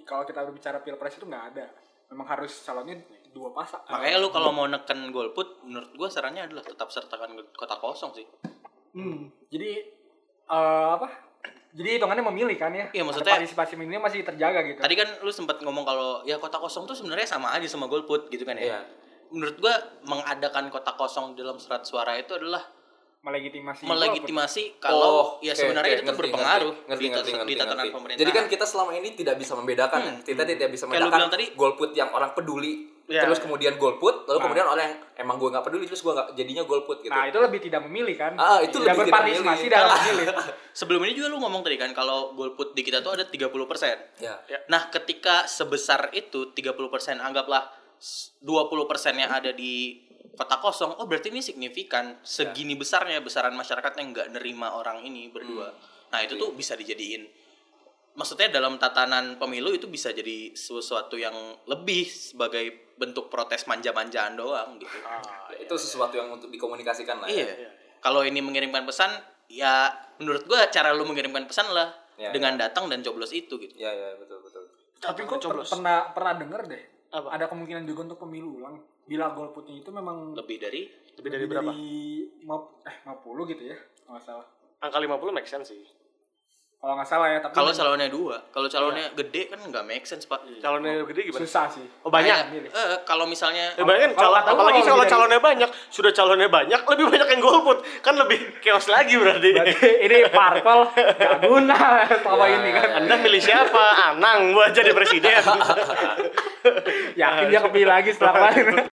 C: kalau kita berbicara pilpres itu nggak ada memang harus calonnya dua pasang
A: Makanya lu kalau mau neken golput, menurut gua sarannya adalah tetap sertakan kota kosong sih.
C: Hmm, jadi eh, apa? Jadi hitungannya memilih kan ya?
A: Iya,
C: Ada
A: maksudnya-
C: partisipasi memilihnya masih terjaga gitu.
A: Tadi kan lu sempat ngomong kalau ya kota kosong tuh sebenarnya sama aja sama golput gitu kan ya.
E: Iya.
A: Menurut gua mengadakan kota kosong dalam surat suara itu adalah
C: melegitimasi
A: melegitimasi
E: Oh,
A: kalau ya
E: oke,
A: sebenarnya
E: oke,
A: itu tuh
E: ngerti,
A: berpengaruh
E: ngerti, ngerti,
A: di,
E: ngerti,
A: di tatanan
E: ngerti.
A: pemerintah.
E: Jadi kan kita selama ini tidak bisa membedakan,
A: Hmm,
E: kita tidak bisa membedakan golput yang orang peduli,
B: Ya,
E: terus
B: ya.
E: kemudian golput, lalu
C: Nah.
E: kemudian orang yang emang gue nggak peduli terus gue nggak jadinya golput gitu.
C: Nah, itu lebih tidak memilih kan?
E: Ah, itu
C: tidak
E: lebih tidak
C: berpartisipasi
E: memilih.
C: dalam (laughs) memilih.
A: Sebelum ini juga lu ngomong tadi kan kalau golput di kita tuh ada 30%.
E: ya.
A: Nah, ketika sebesar itu 30% anggaplah s- 20% yang ada di kota kosong, oh berarti ini signifikan segini besarnya besaran masyarakat yang nggak nerima orang ini berdua. Nah, itu tuh bisa dijadiin maksudnya dalam tatanan pemilu itu bisa jadi sesuatu yang lebih sebagai bentuk protes manja-manjaan doang gitu.
E: itu sesuatu yang untuk dikomunikasikan lah.
A: Iya.
E: Ya.
A: Kalau ini mengirimkan pesan, ya menurut gua cara lu mengirimkan pesan lah
E: Ya,
A: dengan datang dan coblos itu gitu.
E: Ya, ya, betul, betul.
C: Tapi gue
B: Coblos.
C: pernah pernah denger deh.
B: Apa?
C: Ada kemungkinan juga untuk pemilu ulang. Bila golputnya itu memang
A: Lebih dari
B: Lebih dari berapa?
C: lima- eh 50 gitu ya. Kalau nggak salah.
B: Angka 50 make sense sih.
C: Kalau nggak salah ya, tapi
A: kalau calonnya dua, kalau calonnya gede kan nggak make sense pak.
B: Calonnya gede gimana?
C: susah sih.
B: Oh banyak.
A: Eh, kalau misalnya
B: Ya, bayangin,
C: Kalau
B: calon,
C: kata gua
B: apalagi
C: kalau
B: kalau calonnya banyak, sudah calonnya banyak, lebih banyak yang golput, kan lebih chaos lagi berarti.
C: Berarti ini parpol gak guna selama
E: Ya,
C: ini kan.
B: Anda milih siapa? Anang buat jadi presiden. (laughs)
C: Yakin dia kepilih lagi setelah kemarin. (laughs)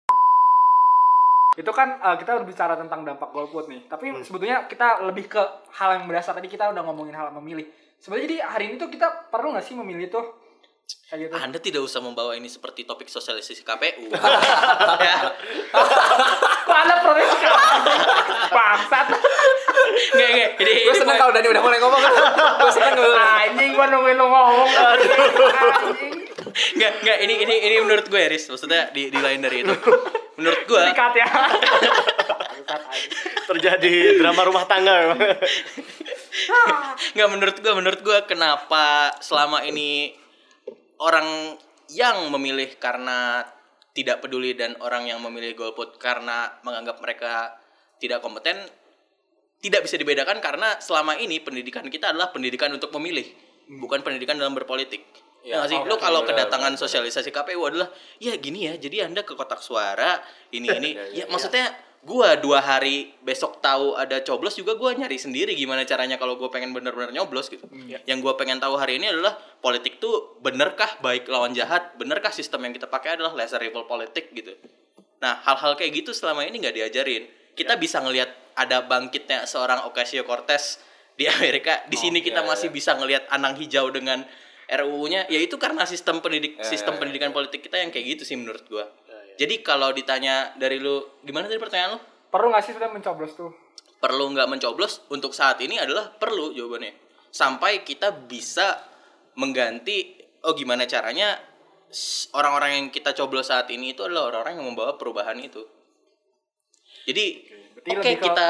C: itu kan eh, kita berbicara tentang dampak golput nih. Tapi
B: Hmm.
C: sebetulnya kita lebih ke hal yang mendasar tadi kita udah ngomongin hal memilih. Sebenarnya jadi hari ini tuh kita perlu nggak sih memilih tuh kayak gitu?
A: Anda tidak usah membawa ini seperti topik sosialisasi KPU. (laughs) ya.
C: Kok ada protes bangsat?
A: Nggak, nggak. Ini,
E: Gue
A: ini
E: seneng kalau Dani udah mulai ngomong. Gue seneng gue.
C: Anjing gua nungguin lu ngomong. Anjing.
A: Nggak, nggak. Ini, ini, ini menurut gue, Riz. Maksudnya di, di lain dari itu. Menurut gue,
C: Dikat ya. (laughs)
B: Terjadi drama rumah tangga.
A: nggak menurut gue, menurut gue kenapa selama ini orang yang memilih karena tidak peduli dan orang yang memilih golput karena menganggap mereka tidak kompeten tidak bisa dibedakan karena selama ini pendidikan kita adalah pendidikan untuk memilih bukan pendidikan dalam berpolitik
E: Ya,
A: Ya, sih?
E: oke,
A: Lu kalau kedatangan sosialisasi KPU adalah ya gini ya, jadi Anda ke kotak suara ini ini. (laughs) ya, maksudnya gua dua hari besok tahu ada coblos juga gua nyari sendiri gimana caranya kalau gua pengen bener-bener nyoblos gitu. Yang gua pengen tahu hari ini adalah politik tuh benerkah baik lawan jahat, benerkah sistem yang kita pakai adalah lesser evil politik gitu. Nah, hal-hal kayak gitu selama ini nggak diajarin. Kita bisa ngelihat ada bangkitnya seorang Ocasio-Cortez di Amerika. Di sini kita
E: iya,
A: masih
E: iya.
A: bisa ngelihat anang hijau dengan RUU-nya. Ya itu karena sistem pendidik
E: Ya,
A: sistem
E: ya, ya.
A: pendidikan politik kita yang kayak gitu sih menurut gua. Jadi kalau ditanya dari lu gimana tadi pertanyaan lu?
C: Perlu nggak sih sudah mencoblos tuh?
A: Perlu nggak mencoblos? Untuk saat ini adalah perlu jawabannya. Sampai kita bisa mengganti oh gimana caranya orang-orang yang kita coblos saat ini itu adalah orang-orang yang membawa perubahan itu. Jadi oke
C: ke
A: kita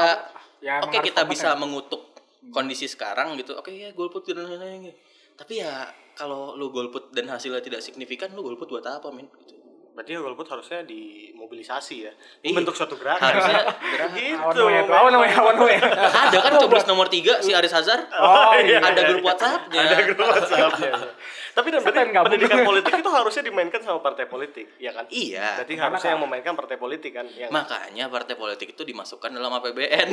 C: ya,
A: oke
C: harus
A: kita bisa mengutuk kondisi sekarang gitu. Oke ya golput dan lain-lain. Tapi ya kalau lu golput dan hasilnya tidak signifikan, lu golput buat apa, men? Gitu.
B: Berarti ya golput harusnya dimobilisasi ya.
A: Iya.
B: Membentuk suatu gerakan.
A: Harusnya gerakan.
B: gitu.
C: Awan namanya awan namanya, awan namanya.
A: Ada kan coblos nomor 3 si Aris Hazar?
C: Oh, iya.
A: Ada grup WhatsApp-nya.
B: Ada grup WhatsApp-nya. Tapi dan berarti pendidikan politik itu harusnya dimainkan sama partai politik, ya kan?
A: Iya.
B: Berarti
C: Karena
B: harusnya
C: kan-
B: yang memainkan partai politik kan yang
A: Makanya partai politik itu dimasukkan dalam APBN.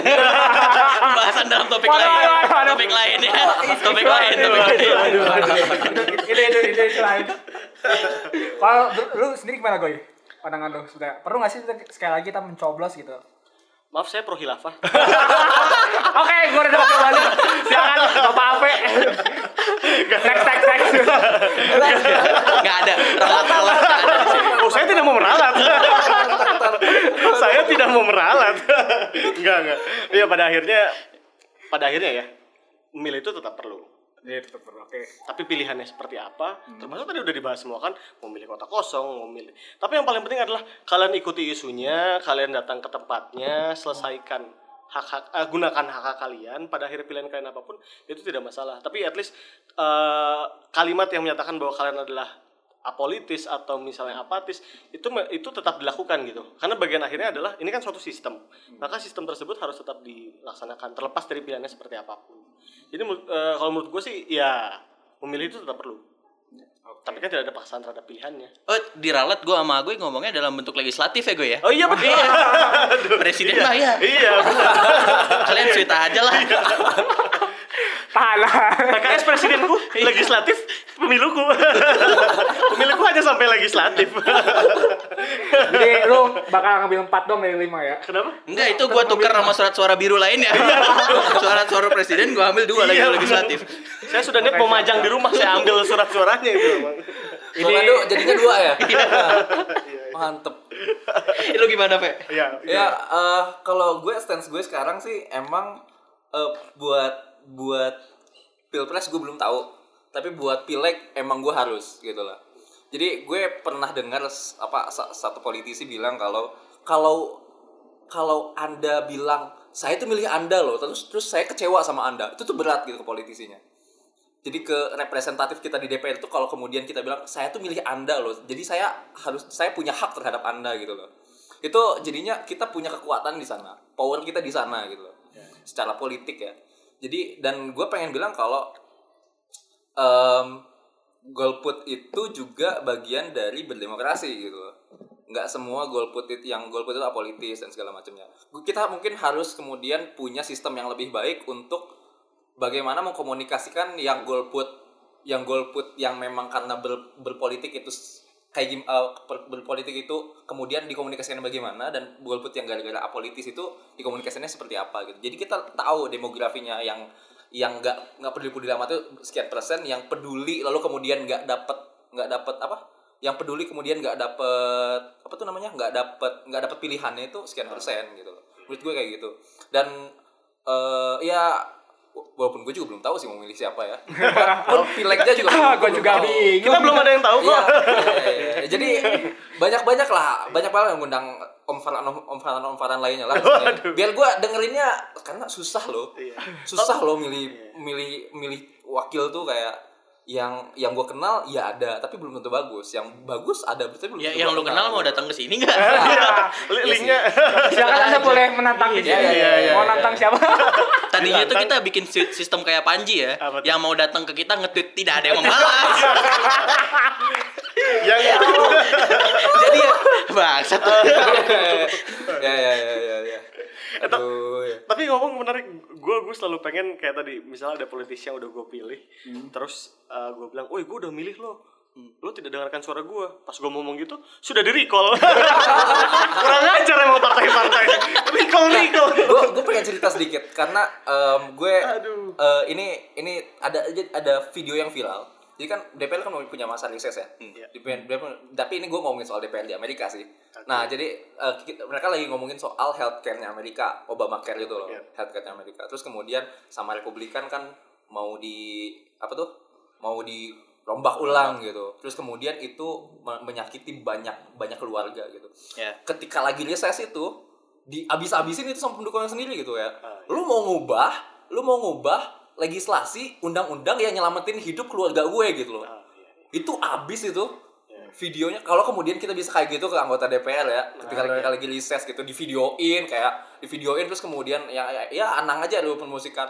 A: Pembahasan dalam topik lain. Topik lain ya. Topik lain, topik lain.
C: Itu itu itu itu lain. Kalau lu- lu sendiri gimana Goy? Pandangan lu sudah perlu nggak sih kita- sekali lagi kita mencoblos gitu?
B: Maaf saya pro khilafah. (laughs)
C: Oke, gue udah dapat jawabannya. Silakan, Bapak Ape. Next, next, next.
A: Enggak ada. Ralat-ralat nggak ada di sini.
B: Oh, saya tidak mau meralat. saya tidak mau meralat. enggak, enggak. Iya, pada akhirnya pada akhirnya ya, memilih itu tetap perlu.
C: Iya, tetap. Oke.
B: Tapi pilihannya seperti apa? Termasuk tadi udah dibahas semua kan, mau milih kota kosong, mau milih. Tapi yang paling penting adalah kalian ikuti isunya, kalian datang ke tempatnya, selesaikan hak-hak eh, gunakan hak-hak kalian pada akhirnya pilihan kalian apa pun itu tidak masalah. Tapi at least eh, kalimat yang menyatakan bahwa kalian adalah apolitis atau misalnya apatis itu itu tetap dilakukan gitu. Karena bagian akhirnya adalah ini kan suatu sistem. Maka sistem tersebut harus tetap dilaksanakan terlepas dari pilihannya seperti apa pun. Jadi eh, kalau menurut gue sih ya memilih itu tetap perlu. Tapi kan tidak ada paksaan terhadap pilihannya.
A: Oh, di ralat gue sama gue ngomongnya dalam bentuk legislatif ya gue ya.
B: Oh iya betul. (laughs)
A: Presiden mah ya.
B: iya.
A: Kalian cerita aja lah.
C: Tahan.
B: PKS presidenku, legislatif pemiluku. (laughs) pemiluku hanya sampai legislatif.
C: Jadi lu bakal ngambil 4 dong dari 5 ya.
B: Kenapa?
A: Enggak, itu gue tukar sama surat suara biru lain ya. (laughs) surat suara presiden gue ambil dua lagi
B: Iya,
A: legislatif.
B: Saya sudah niat mau majang di rumah, saya ambil surat-suratnya itu. Bang.
E: Ini jadinya dua ya. (laughs) Mantep.
A: Lu gimana, Pe?
B: Iya.
E: Ya, eh, kalau gue stance gue sekarang sih emang eh, buat buat pilpres gue belum tahu, tapi buat pileg emang gue harus gitu lah. Jadi gue pernah dengar apa sa- satu politisi bilang kalau kalau kalau anda bilang saya tuh milih anda loh, terus terus saya kecewa sama anda, itu tuh berat gitu ke politisinya. Jadi ke representatif kita di DPR itu kalau kemudian kita bilang saya tuh milih anda loh, jadi saya harus saya punya hak terhadap anda gitu loh. Itu jadinya kita punya kekuatan di sana, power kita di sana gitu loh, secara politik ya. Jadi dan gue pengen bilang kalau em, golput itu juga bagian dari berdemokrasi gitu. Nggak semua golput itu yang golput itu apolitis dan segala macamnya. Kita mungkin harus kemudian punya sistem yang lebih baik untuk bagaimana mengkomunikasikan yang golput yang golput yang memang karena ber- berpolitik itu kayak gim, per- berpolitik itu kemudian dikomunikasikan bagaimana dan golput yang gara-gara apolitis itu dikomunikasikannya seperti apa gitu. Jadi kita tahu demografinya yang yang nggak nggak peduli peduli amat itu sekian persen yang peduli lalu kemudian nggak dapet nggak dapet apa? Yang peduli kemudian nggak dapet apa tuh namanya? Nggak dapet nggak dapet pilihannya itu sekian persen gitu. Menurut gue kayak gitu. Dan eh ya walaupun gue juga belum tahu sih mau milih siapa ya (laughs) pun pileknya juga
C: Ah,
E: gue
C: juga bingung.
B: Kita belum ada yang tahu
E: Iya,
B: kok.
E: iya, iya. jadi banyak banyak lah banyak banget yang ngundang om Farhan om Farhan om Farhan lainnya lah maksudnya. biar gue dengerinnya karena susah loh
B: Iya.
E: susah loh milih milih milih wakil tuh kayak yang yang gue kenal ya ada tapi belum tentu bagus yang bagus ada tapi belum
A: Ya,
E: tentu
A: yang lu kenal mau datang ke sini enggak? (laughs)
B: Iya.
E: Iya
B: Linknya.
C: Silakan Anda boleh menantang
E: Iya, iya, iya, iya,
C: Mau nantang siapa? (laughs)
A: Tadinya tuh kita bikin si- sistem kayak Panji ya,
B: Apa tuh?
A: yang mau datang ke kita nge-tweet tidak ada yang membalas. (laughs)
B: yang
A: Jadi ya bangsat.
E: ya ya ya ya ya aduh ya.
B: tapi ngomong menarik gue gue selalu pengen kayak tadi misalnya ada politisi yang udah gue pilih terus gue bilang woi gue udah milih lo. Lo tidak dengarkan suara gue pas gue ngomong gitu sudah di recall (laughs) kurang ajar emang partai-partai. Recall recall.
E: gue gue pengen cerita sedikit karena em, gue
B: Aduh.
E: eh, ini ini ada ada video yang viral jadi kan DPR kan punya masa riset ya.
B: Iya.
E: DPR, DPR- tapi ini gue ngomongin soal DPR di Amerika sih. Nah jadi kita- mereka lagi ngomongin soal healthcare-nya Amerika Obamacare itu loh.
B: Iya.
E: healthcare-nya Amerika. Terus kemudian sama Republikan kan mau di apa tuh? Mau di rombak ulang gitu. Terus kemudian itu me- menyakiti banyak banyak keluarga gitu.
A: Ya.
E: ketika lagi reses itu di abis-abisin itu sama pendukungnya sendiri gitu ya.
B: Ah,
E: Lu mau ngubah, lu mau ngubah legislasi undang-undang yang nyelamatin hidup keluarga gue gitu loh.
B: Ah, iya.
E: Itu abis itu
B: Iya.
E: videonya kalau kemudian kita bisa kayak gitu ke anggota DPR ya ketika
B: Nah,
E: mereka lagi reses gitu di videoin kayak di videoin terus kemudian ya ya, ya anang aja lu promosikan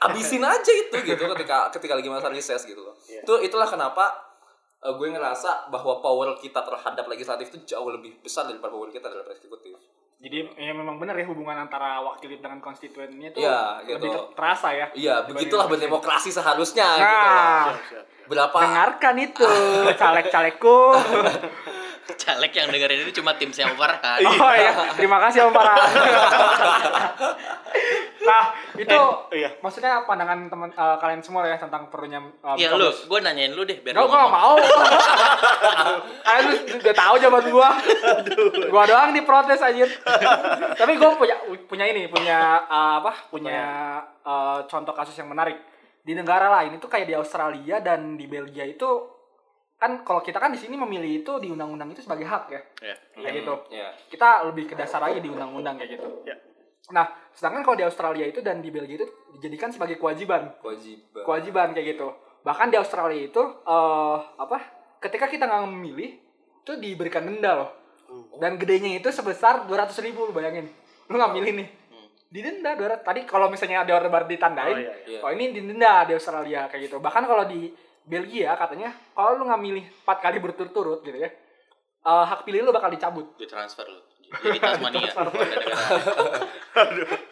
E: abisin (laughs) aja itu gitu ketika ketika lagi masa reses gitu loh
B: Iya.
E: itu itulah kenapa eh, gue ngerasa bahwa power kita terhadap legislatif itu jauh lebih besar daripada power kita terhadap eksekutif
C: Jadi ya memang benar ya hubungan antara wakil dengan konstituennya itu
E: Iya,
C: lebih
E: gitu.
C: ter- terasa ya.
E: iya begitulah berdemokrasi seharusnya gitu
C: Nah,
B: Siap, siap.
E: berapa
C: dengarkan itu (laughs) caleg-calegku. (laughs)
A: Caleg yang dengerin ini cuma tim yang Farhan.
C: Oh iya, terima kasih Om Farhan. (laughs) nah, itu
B: Eh, iya.
C: maksudnya pandangan teman eh, kalian semua ya tentang perlunya uh,
A: Ya lu, gue nanyain lu deh biar
C: Gak, gue gak mau. (laughs) Kalian udah tahu zaman gua. Gua doang diprotes aja. Tapi gua punya punya ini, punya uh, apa? Punya uh, contoh kasus yang menarik. Di negara lain itu kayak di Australia dan di Belgia itu kan kalau kita kan di sini memilih itu di undang-undang itu sebagai hak ya.
A: Ya.
C: Kayak gitu.
E: ya
C: Kita lebih ke dasar aja di undang-undang kayak gitu.
B: Ya.
C: Nah, sedangkan kalau di Australia itu dan di Belgia itu dijadikan sebagai kewajiban.
E: Kewajiban.
C: Kewajiban kayak gitu. Bahkan di Australia itu eh apa ketika kita nggak memilih itu diberikan denda loh. Dan gedenya itu sebesar 200 ribu lu bayangin. Lu nggak milih nih. Didenda 200 tadi kalau misalnya ada order baru ditandain
B: Oh, iya,
E: iya.
C: oh ini didenda di Australia kayak gitu. Bahkan kalau di Belgia katanya kalau lu nggak milih empat kali berturut-turut gitu ya, eh, hak pilih lu bakal dicabut.
A: Di transfer lu. Jadi Tasmania. (laughs)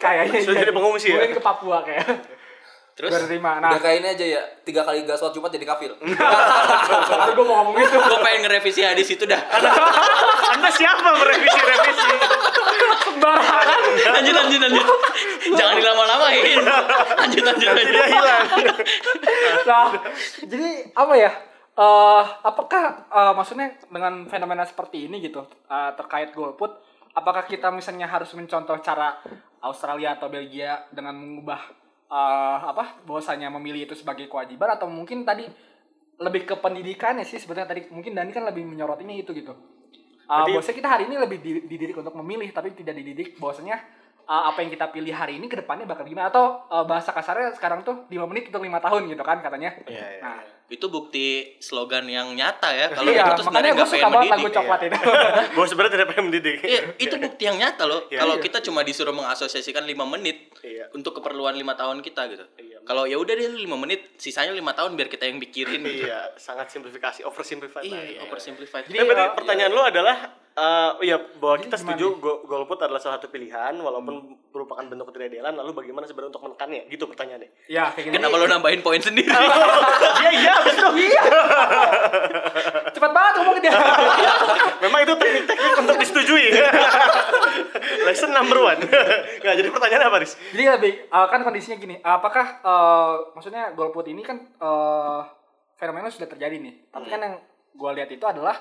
C: Kayaknya
B: Sudah
C: iya.
B: jadi pengungsi ya?
C: Mungkin ke Papua kayak.
A: Terus
C: Berterima. Nah,
E: Udah kayak ini aja ya, tiga kali gak sholat Jumat jadi kafir.
C: baru (laughs) gue mau ngomong itu.
A: gue pengen ngerevisi hadis itu dah. (laughs)
B: Anda siapa merevisi-revisi?
C: Sembarangan.
A: lanjut lanjut lanjut. Jangan dilama-lamain. Lanjut lanjut lanjut.
B: Tidak hilang.
C: Nah, jadi apa ya? eh apakah eh, maksudnya dengan fenomena seperti ini gitu eh, terkait golput, apakah kita misalnya harus mencontoh cara Australia atau Belgia dengan mengubah eh, apa bahwasanya memilih itu sebagai kewajiban atau mungkin tadi lebih ke pendidikannya sih sebenarnya tadi mungkin Dani kan lebih menyorotinya itu gitu. Uh,
B: Jadi-
C: bahwasanya kita hari ini lebih di- dididik untuk memilih tapi tidak dididik bahwasanya uh, apa yang kita pilih hari ini ke depannya bakal gimana atau uh, bahasa kasarnya sekarang tuh 5 menit untuk lima tahun gitu kan katanya.
B: Iya, iya.
C: Nah,
A: Itu bukti slogan yang nyata ya. Kalau
C: iya,
A: itu tuh sebenarnya
C: gue
A: nggak
C: suka
A: pengen
C: banget lagu
A: mendidik.
C: coklat itu.
B: Bahwa sebenarnya tidak pengen mendidik.
A: Iya, itu bukti yang nyata loh.
B: Iya,
A: Kalau
B: iya.
A: kita cuma disuruh mengasosiasikan 5 menit
B: Iya.
A: untuk keperluan lima tahun kita gitu.
B: Iya.
A: Kalau ya udah deh 5 menit, sisanya lima tahun biar kita yang pikirin. gitu.
B: Iya, sangat simplifikasi, oversimplified. lah,
A: Iya, oversimplified.
B: Jadi berarti
C: Iya.
B: pertanyaan lu adalah eh ya bahwa kita setuju go- golput adalah salah satu pilihan walaupun merupakan bentuk ketidakidealan lalu bagaimana sebenarnya untuk menekannya gitu pertanyaannya.
C: Iya, kayak gini.
A: Kenapa lo nambahin poin sendiri? (laughs)
B: Iya iya.
C: Iya. Cepat banget ngomong dia.
B: Memang itu teknik-teknik untuk disetujui. Lesson number one. Nggak, jadi pertanyaan apa, Riz?
C: Jadi lebih uh, kan kondisinya gini, apakah uh, maksudnya golput ini kan uh, fenomena sudah terjadi nih. Tapi kan yang gue lihat itu adalah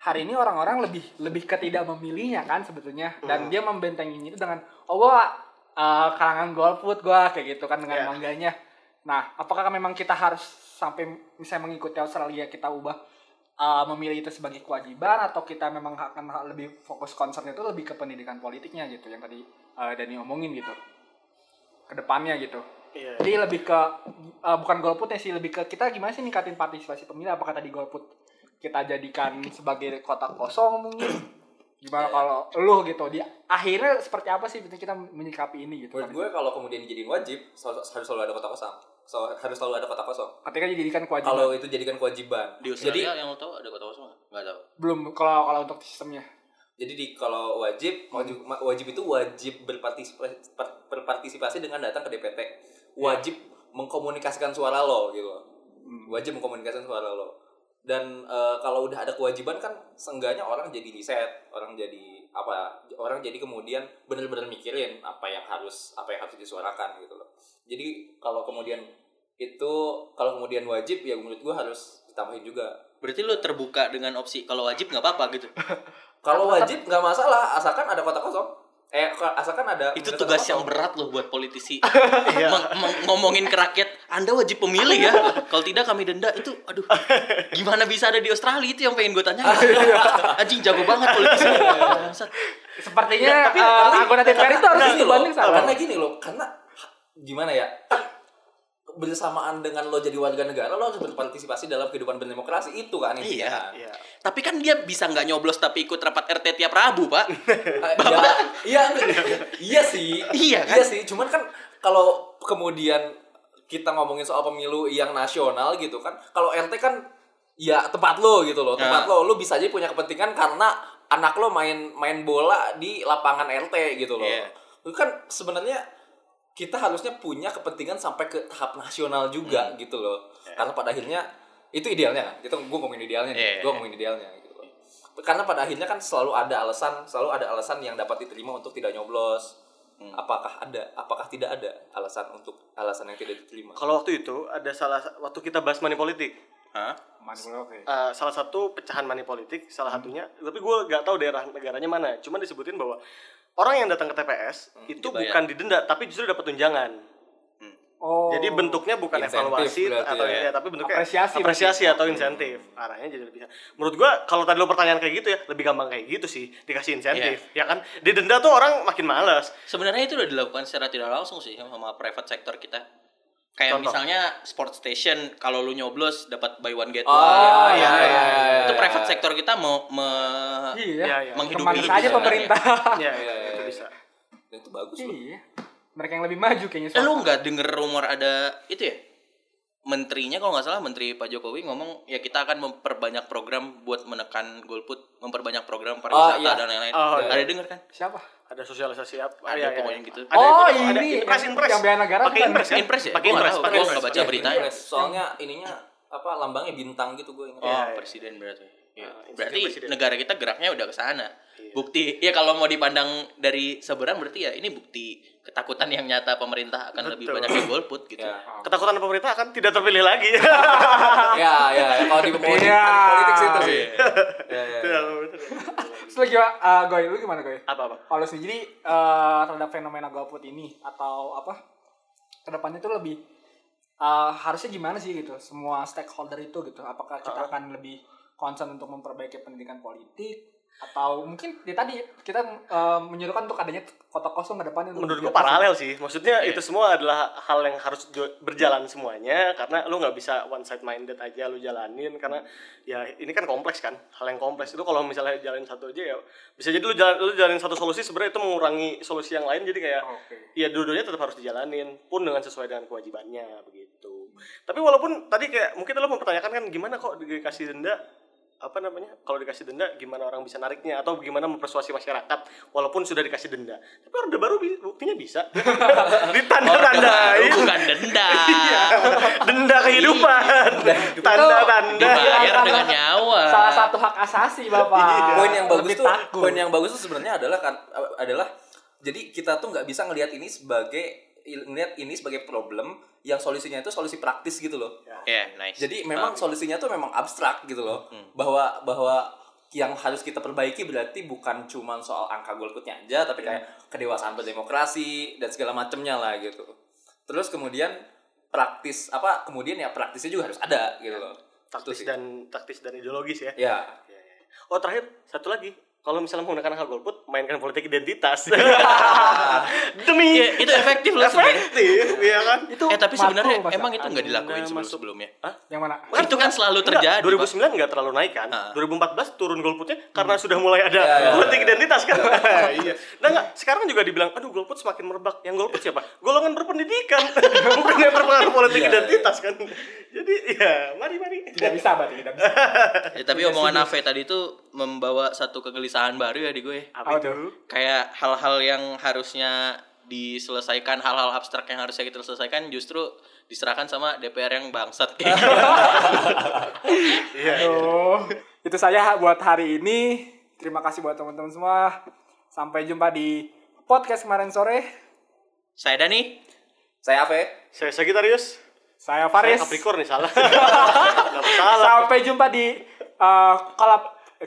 C: hari ini orang-orang lebih lebih ke tidak memilihnya kan sebetulnya dan dia membentenginya itu dengan oh gua uh, kalangan golput gua kayak gitu kan dengan
B: Iya.
C: bangganya. Nah, apakah memang kita harus sampai misalnya mengikuti Australia kita ubah uh, memilih itu sebagai kewajiban atau kita memang akan lebih fokus concern itu lebih ke pendidikan politiknya gitu yang tadi uh, Dani omongin gitu ke depannya gitu.
B: Iya.
C: Jadi lebih ke uh, bukan golputnya sih lebih ke kita gimana sih ningkatin partisipasi pemilih apakah tadi golput kita jadikan sebagai kotak kosong mungkin gimana kalau lu gitu di akhirnya seperti apa sih kita menyikapi ini gitu
E: Menurut gue kalau kemudian dijadiin wajib, selalu- harus selalu ada kota kosong. So, harus selalu ada kota kosong.
C: ketika dijadikan kewajiban
E: Kalau itu jadikan kewajiban.
A: Di
E: Jadi
A: Australia yang lo tahu ada kota kosong nggak? Tahu.
C: belum kalau kalau untuk sistemnya
E: Jadi di kalau wajib, wajib ma- wajib itu wajib berpartisipasi berpartisipasi dengan datang ke DPT. Wajib mengkomunikasikan suara lo gitu. loh. Wajib mengkomunikasikan suara lo. Dan eh, kalau udah ada kewajiban kan seenggaknya orang jadi riset, orang jadi apa? Orang jadi kemudian benar-benar mikirin apa yang harus apa yang harus disuarakan gitu loh. Jadi kalau kemudian itu kalau kemudian wajib ya menurut gua harus ditambahin juga.
A: Berarti lo terbuka dengan opsi kalau wajib nggak apa-apa gitu. (laughs)
E: Kalau wajib nggak masalah, asalkan ada kota kosong. Eh, asalkan ada
A: Itu tugas yang berat loh buat politisi. (laughs)
B: Iya.
A: Meng- ngomongin ke rakyat, Anda wajib pemilih ya. Kalau tidak kami denda itu aduh. Gimana bisa ada di Australia itu yang pengen gue tanya. (laughs) Anjing jago banget politisi. (laughs)
C: Sepertinya
E: Ya, tapi-
C: uh,
E: tapi-
C: anggota DPR itu harus
E: Karena gini
C: dibanding
E: loh,
C: sama
E: Karena gini loh, karena gimana ya? Bersamaan dengan lo jadi warga negara lo harus berpartisipasi dalam kehidupan berdemokrasi itu kan
A: Iya.
E: kan.
B: Iya.
A: Tapi kan dia bisa nggak nyoblos tapi ikut rapat RT tiap Rabu, Pak. (laughs)
E: Eh, ya, iya iya sih
A: Iya kan?
E: iya sih cuman kan kalau kemudian kita ngomongin soal pemilu yang nasional gitu kan kalau RT kan ya tempat lo gitu loh tempat
A: Nah.
E: lo lo bisa aja punya kepentingan karena anak lo main main bola di lapangan RT gitu loh
A: Iya.
E: itu kan sebenarnya kita harusnya punya kepentingan sampai ke tahap nasional juga gitu loh. Karena pada akhirnya itu idealnya kan? Itu gue ngomongin idealnya nih.
A: Iya.
E: gue ngomongin idealnya gitu loh. Karena pada akhirnya kan selalu ada alasan selalu ada alasan yang dapat diterima untuk tidak nyoblos.
A: Hmm.
E: apakah ada apakah tidak ada alasan untuk alasan yang tidak diterima?
B: Kalau waktu itu ada salah waktu kita bahas money politik.
A: Hah?
C: oke
B: eh, salah satu pecahan money politik salah satunya tapi gue nggak tahu daerah negaranya mana cuman disebutin bahwa orang yang datang ke TPS itu
A: dibayar.
B: bukan didenda tapi justru dapat tunjangan.
C: Oh.
B: Jadi bentuknya bukan
E: Insentif
B: evaluasi atau
E: ya.
B: ya, tapi bentuknya
C: Apresiasi
B: apresiasi atau insentif. Arahnya jadi lebih menurut gue kalau tadi lo pertanyaan kayak gitu ya lebih gampang kayak gitu sih dikasih insentif ya kan? Didenda tuh orang makin males.
A: Sebenarnya itu udah dilakukan secara tidak langsung sih sama private sector kita. Kayak
B: Contoh.
A: misalnya sport station kalau lu nyoblos dapat buy one get one.
E: Oh,
B: iya, iya, iya,
A: Itu
E: iya.
A: private sector kita mau me-
C: iya
B: Iya, iya.
A: menghidupi
C: ke mana
A: itu
C: saja pemerintah
B: ya,
E: Iya, iya, (laughs)
B: itu
E: iya.
B: bisa
E: Dan itu bagus loh
C: iya mereka yang lebih maju kayaknya
A: Eh, lu nggak denger rumor ada itu ya? Menterinya kalau nggak salah menteri Pak Jokowi ngomong ya kita akan memperbanyak program buat menekan golput, memperbanyak program pariwisata
E: iya.
A: dan lain-lain.
B: Oh, iya.
A: Ada dengar kan?
C: Siapa?
B: Ada sosialisasi apa?
A: Ada pokoknya gitu.
B: Ada
C: Oh,
B: ada
C: ini
B: impres,
C: yang-
B: impres.
C: yang bela negara
B: Pakai impres kan?
A: Impres ya?
B: Pakai impres, impres.
A: nggak baca
E: Iya,
A: beritanya.
E: Soalnya ininya apa lambangnya bintang gitu gue ingat.
A: Oh,
B: Iya, iya.
A: presiden berarti. Ya.
B: Ah,
A: berarti
B: presiden.
A: negara kita geraknya udah ke sana.
B: Iya.
A: Bukti ya kalau mau dipandang dari seberang berarti ya ini bukti ketakutan yang nyata pemerintah akan lebih
B: Betul.
A: banyak yang golput gitu.
E: Ya.
B: Ketakutan pemerintah akan tidak terpilih lagi. (laughs) (laughs)
E: ya, ya, ya. kalau di politik,
C: Iya.
E: politik sih itu sih.
A: Iya.
E: Ya, ya.
B: Iya,
C: Terus gimana, uh, Goy? Lu gimana, Goy?
B: Apa apa?
C: Kalau sendiri uh, terhadap fenomena golput ini atau apa? Ke depannya itu lebih uh, harusnya gimana sih gitu? Semua stakeholder itu gitu. Apakah kita akan lebih concern untuk memperbaiki pendidikan politik atau mungkin ya tadi kita uh, menyuruhkan untuk adanya kota kosong ke depannya untuk
B: Menurut gua
C: diatasi.
B: paralel sih. Maksudnya
A: Iya.
B: itu semua adalah hal yang harus berjalan semuanya karena lu nggak bisa one side minded aja lu jalanin karena ya ini kan kompleks kan. Hal yang kompleks itu kalau misalnya jalanin satu aja ya bisa jadi lu jalan lu jalanin satu solusi sebenarnya itu mengurangi solusi yang lain jadi kayak
C: Oke.
B: ya dua-duanya tetap harus dijalanin pun dengan sesuai dengan kewajibannya begitu. Tapi walaupun tadi kayak mungkin lo mempertanyakan kan gimana kok dikasih denda apa namanya kalau dikasih denda gimana orang bisa nariknya atau gimana mempersuasi masyarakat walaupun sudah dikasih denda tapi orde baru buktinya bisa (laughs) ditanda tandai
A: Baru bukan denda. (laughs)
B: Iya. denda kehidupan tanda tanda
A: Dibayar dengan nyawa.
C: Salah satu hak asasi, Bapak.
B: Iya.
E: Poin yang bagus
C: Lebih
E: tuh,
C: takut.
E: poin yang bagus tuh sebenarnya adalah kan adalah jadi kita tuh nggak bisa ngelihat ini sebagai ngelihat ini sebagai problem yang solusinya itu solusi praktis gitu loh.
A: Ya, nice.
E: Jadi memang solusinya tuh memang abstrak gitu loh.
A: Hmm.
E: Bahwa bahwa yang harus kita perbaiki berarti bukan cuma soal angka golputnya aja tapi kayak kedewasaan berdemokrasi dan segala macamnya lah gitu. Terus kemudian praktis apa kemudian ya praktisnya juga harus ada gitu loh. Itu
B: taktis dan taktis dan ideologis ya
E: ya
B: oh terakhir satu lagi kalau misalnya menggunakan hal golput mainkan politik identitas (laughs) demi
A: Ya, itu efektif loh sebenarnya.
B: efektif ya kan
C: Itu
A: Eh tapi sebenarnya emang itu nggak dilakuin sebelum sebelumnya.
C: yang mana?
A: Itu kan selalu terjadi.
B: Enggak,
A: Pak.
B: 2009 nggak terlalu naik kan?
A: Ah.
B: 2014 turun golputnya karena sudah mulai ada
E: Ya, ya,
B: politik
E: ya.
B: identitas kan? (laughs) iya. Nah enggak, sekarang juga dibilang, aduh golput semakin merebak. Yang golput siapa? Golongan berpendidikan, (laughs) bukan yang terpengaruh politik
E: Iya,
B: identitas kan? Jadi ya, mari mari.
C: Tidak bisa berarti tidak bisa.
A: Ya, tapi omongan Ave tadi tuh membawa satu kegelisahan baru ya di gue.
B: Apa
C: Apa
B: itu?
A: Kayak hal-hal yang harusnya diselesaikan, hal-hal abstrak yang harusnya kita selesaikan justru diserahkan sama DPR yang bangsat kayak gitu. (laughs)
B: Iya.
C: Aduh, itu saya buat hari ini. Terima kasih buat teman-teman semua. Sampai jumpa di podcast kemarin sore.
A: Saya Dani.
E: saya Ave
B: Saya Sagitarius.
C: Saya
B: Saya
C: Faris.
B: Capricorn nih salah. (laughs) Salah.
C: Sampai jumpa di uh,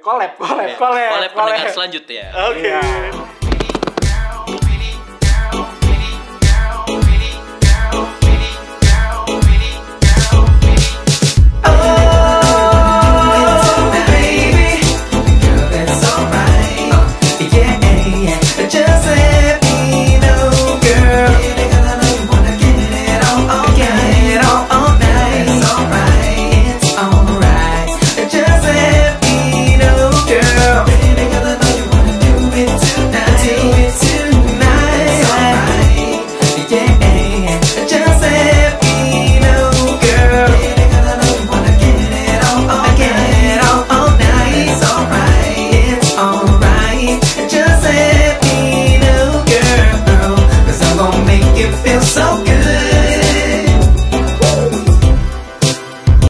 C: collab, eh, collab, collab,
B: Iya.
C: collab,
A: Oleh pendengar selanjutnya.
B: Oke.
C: Iya.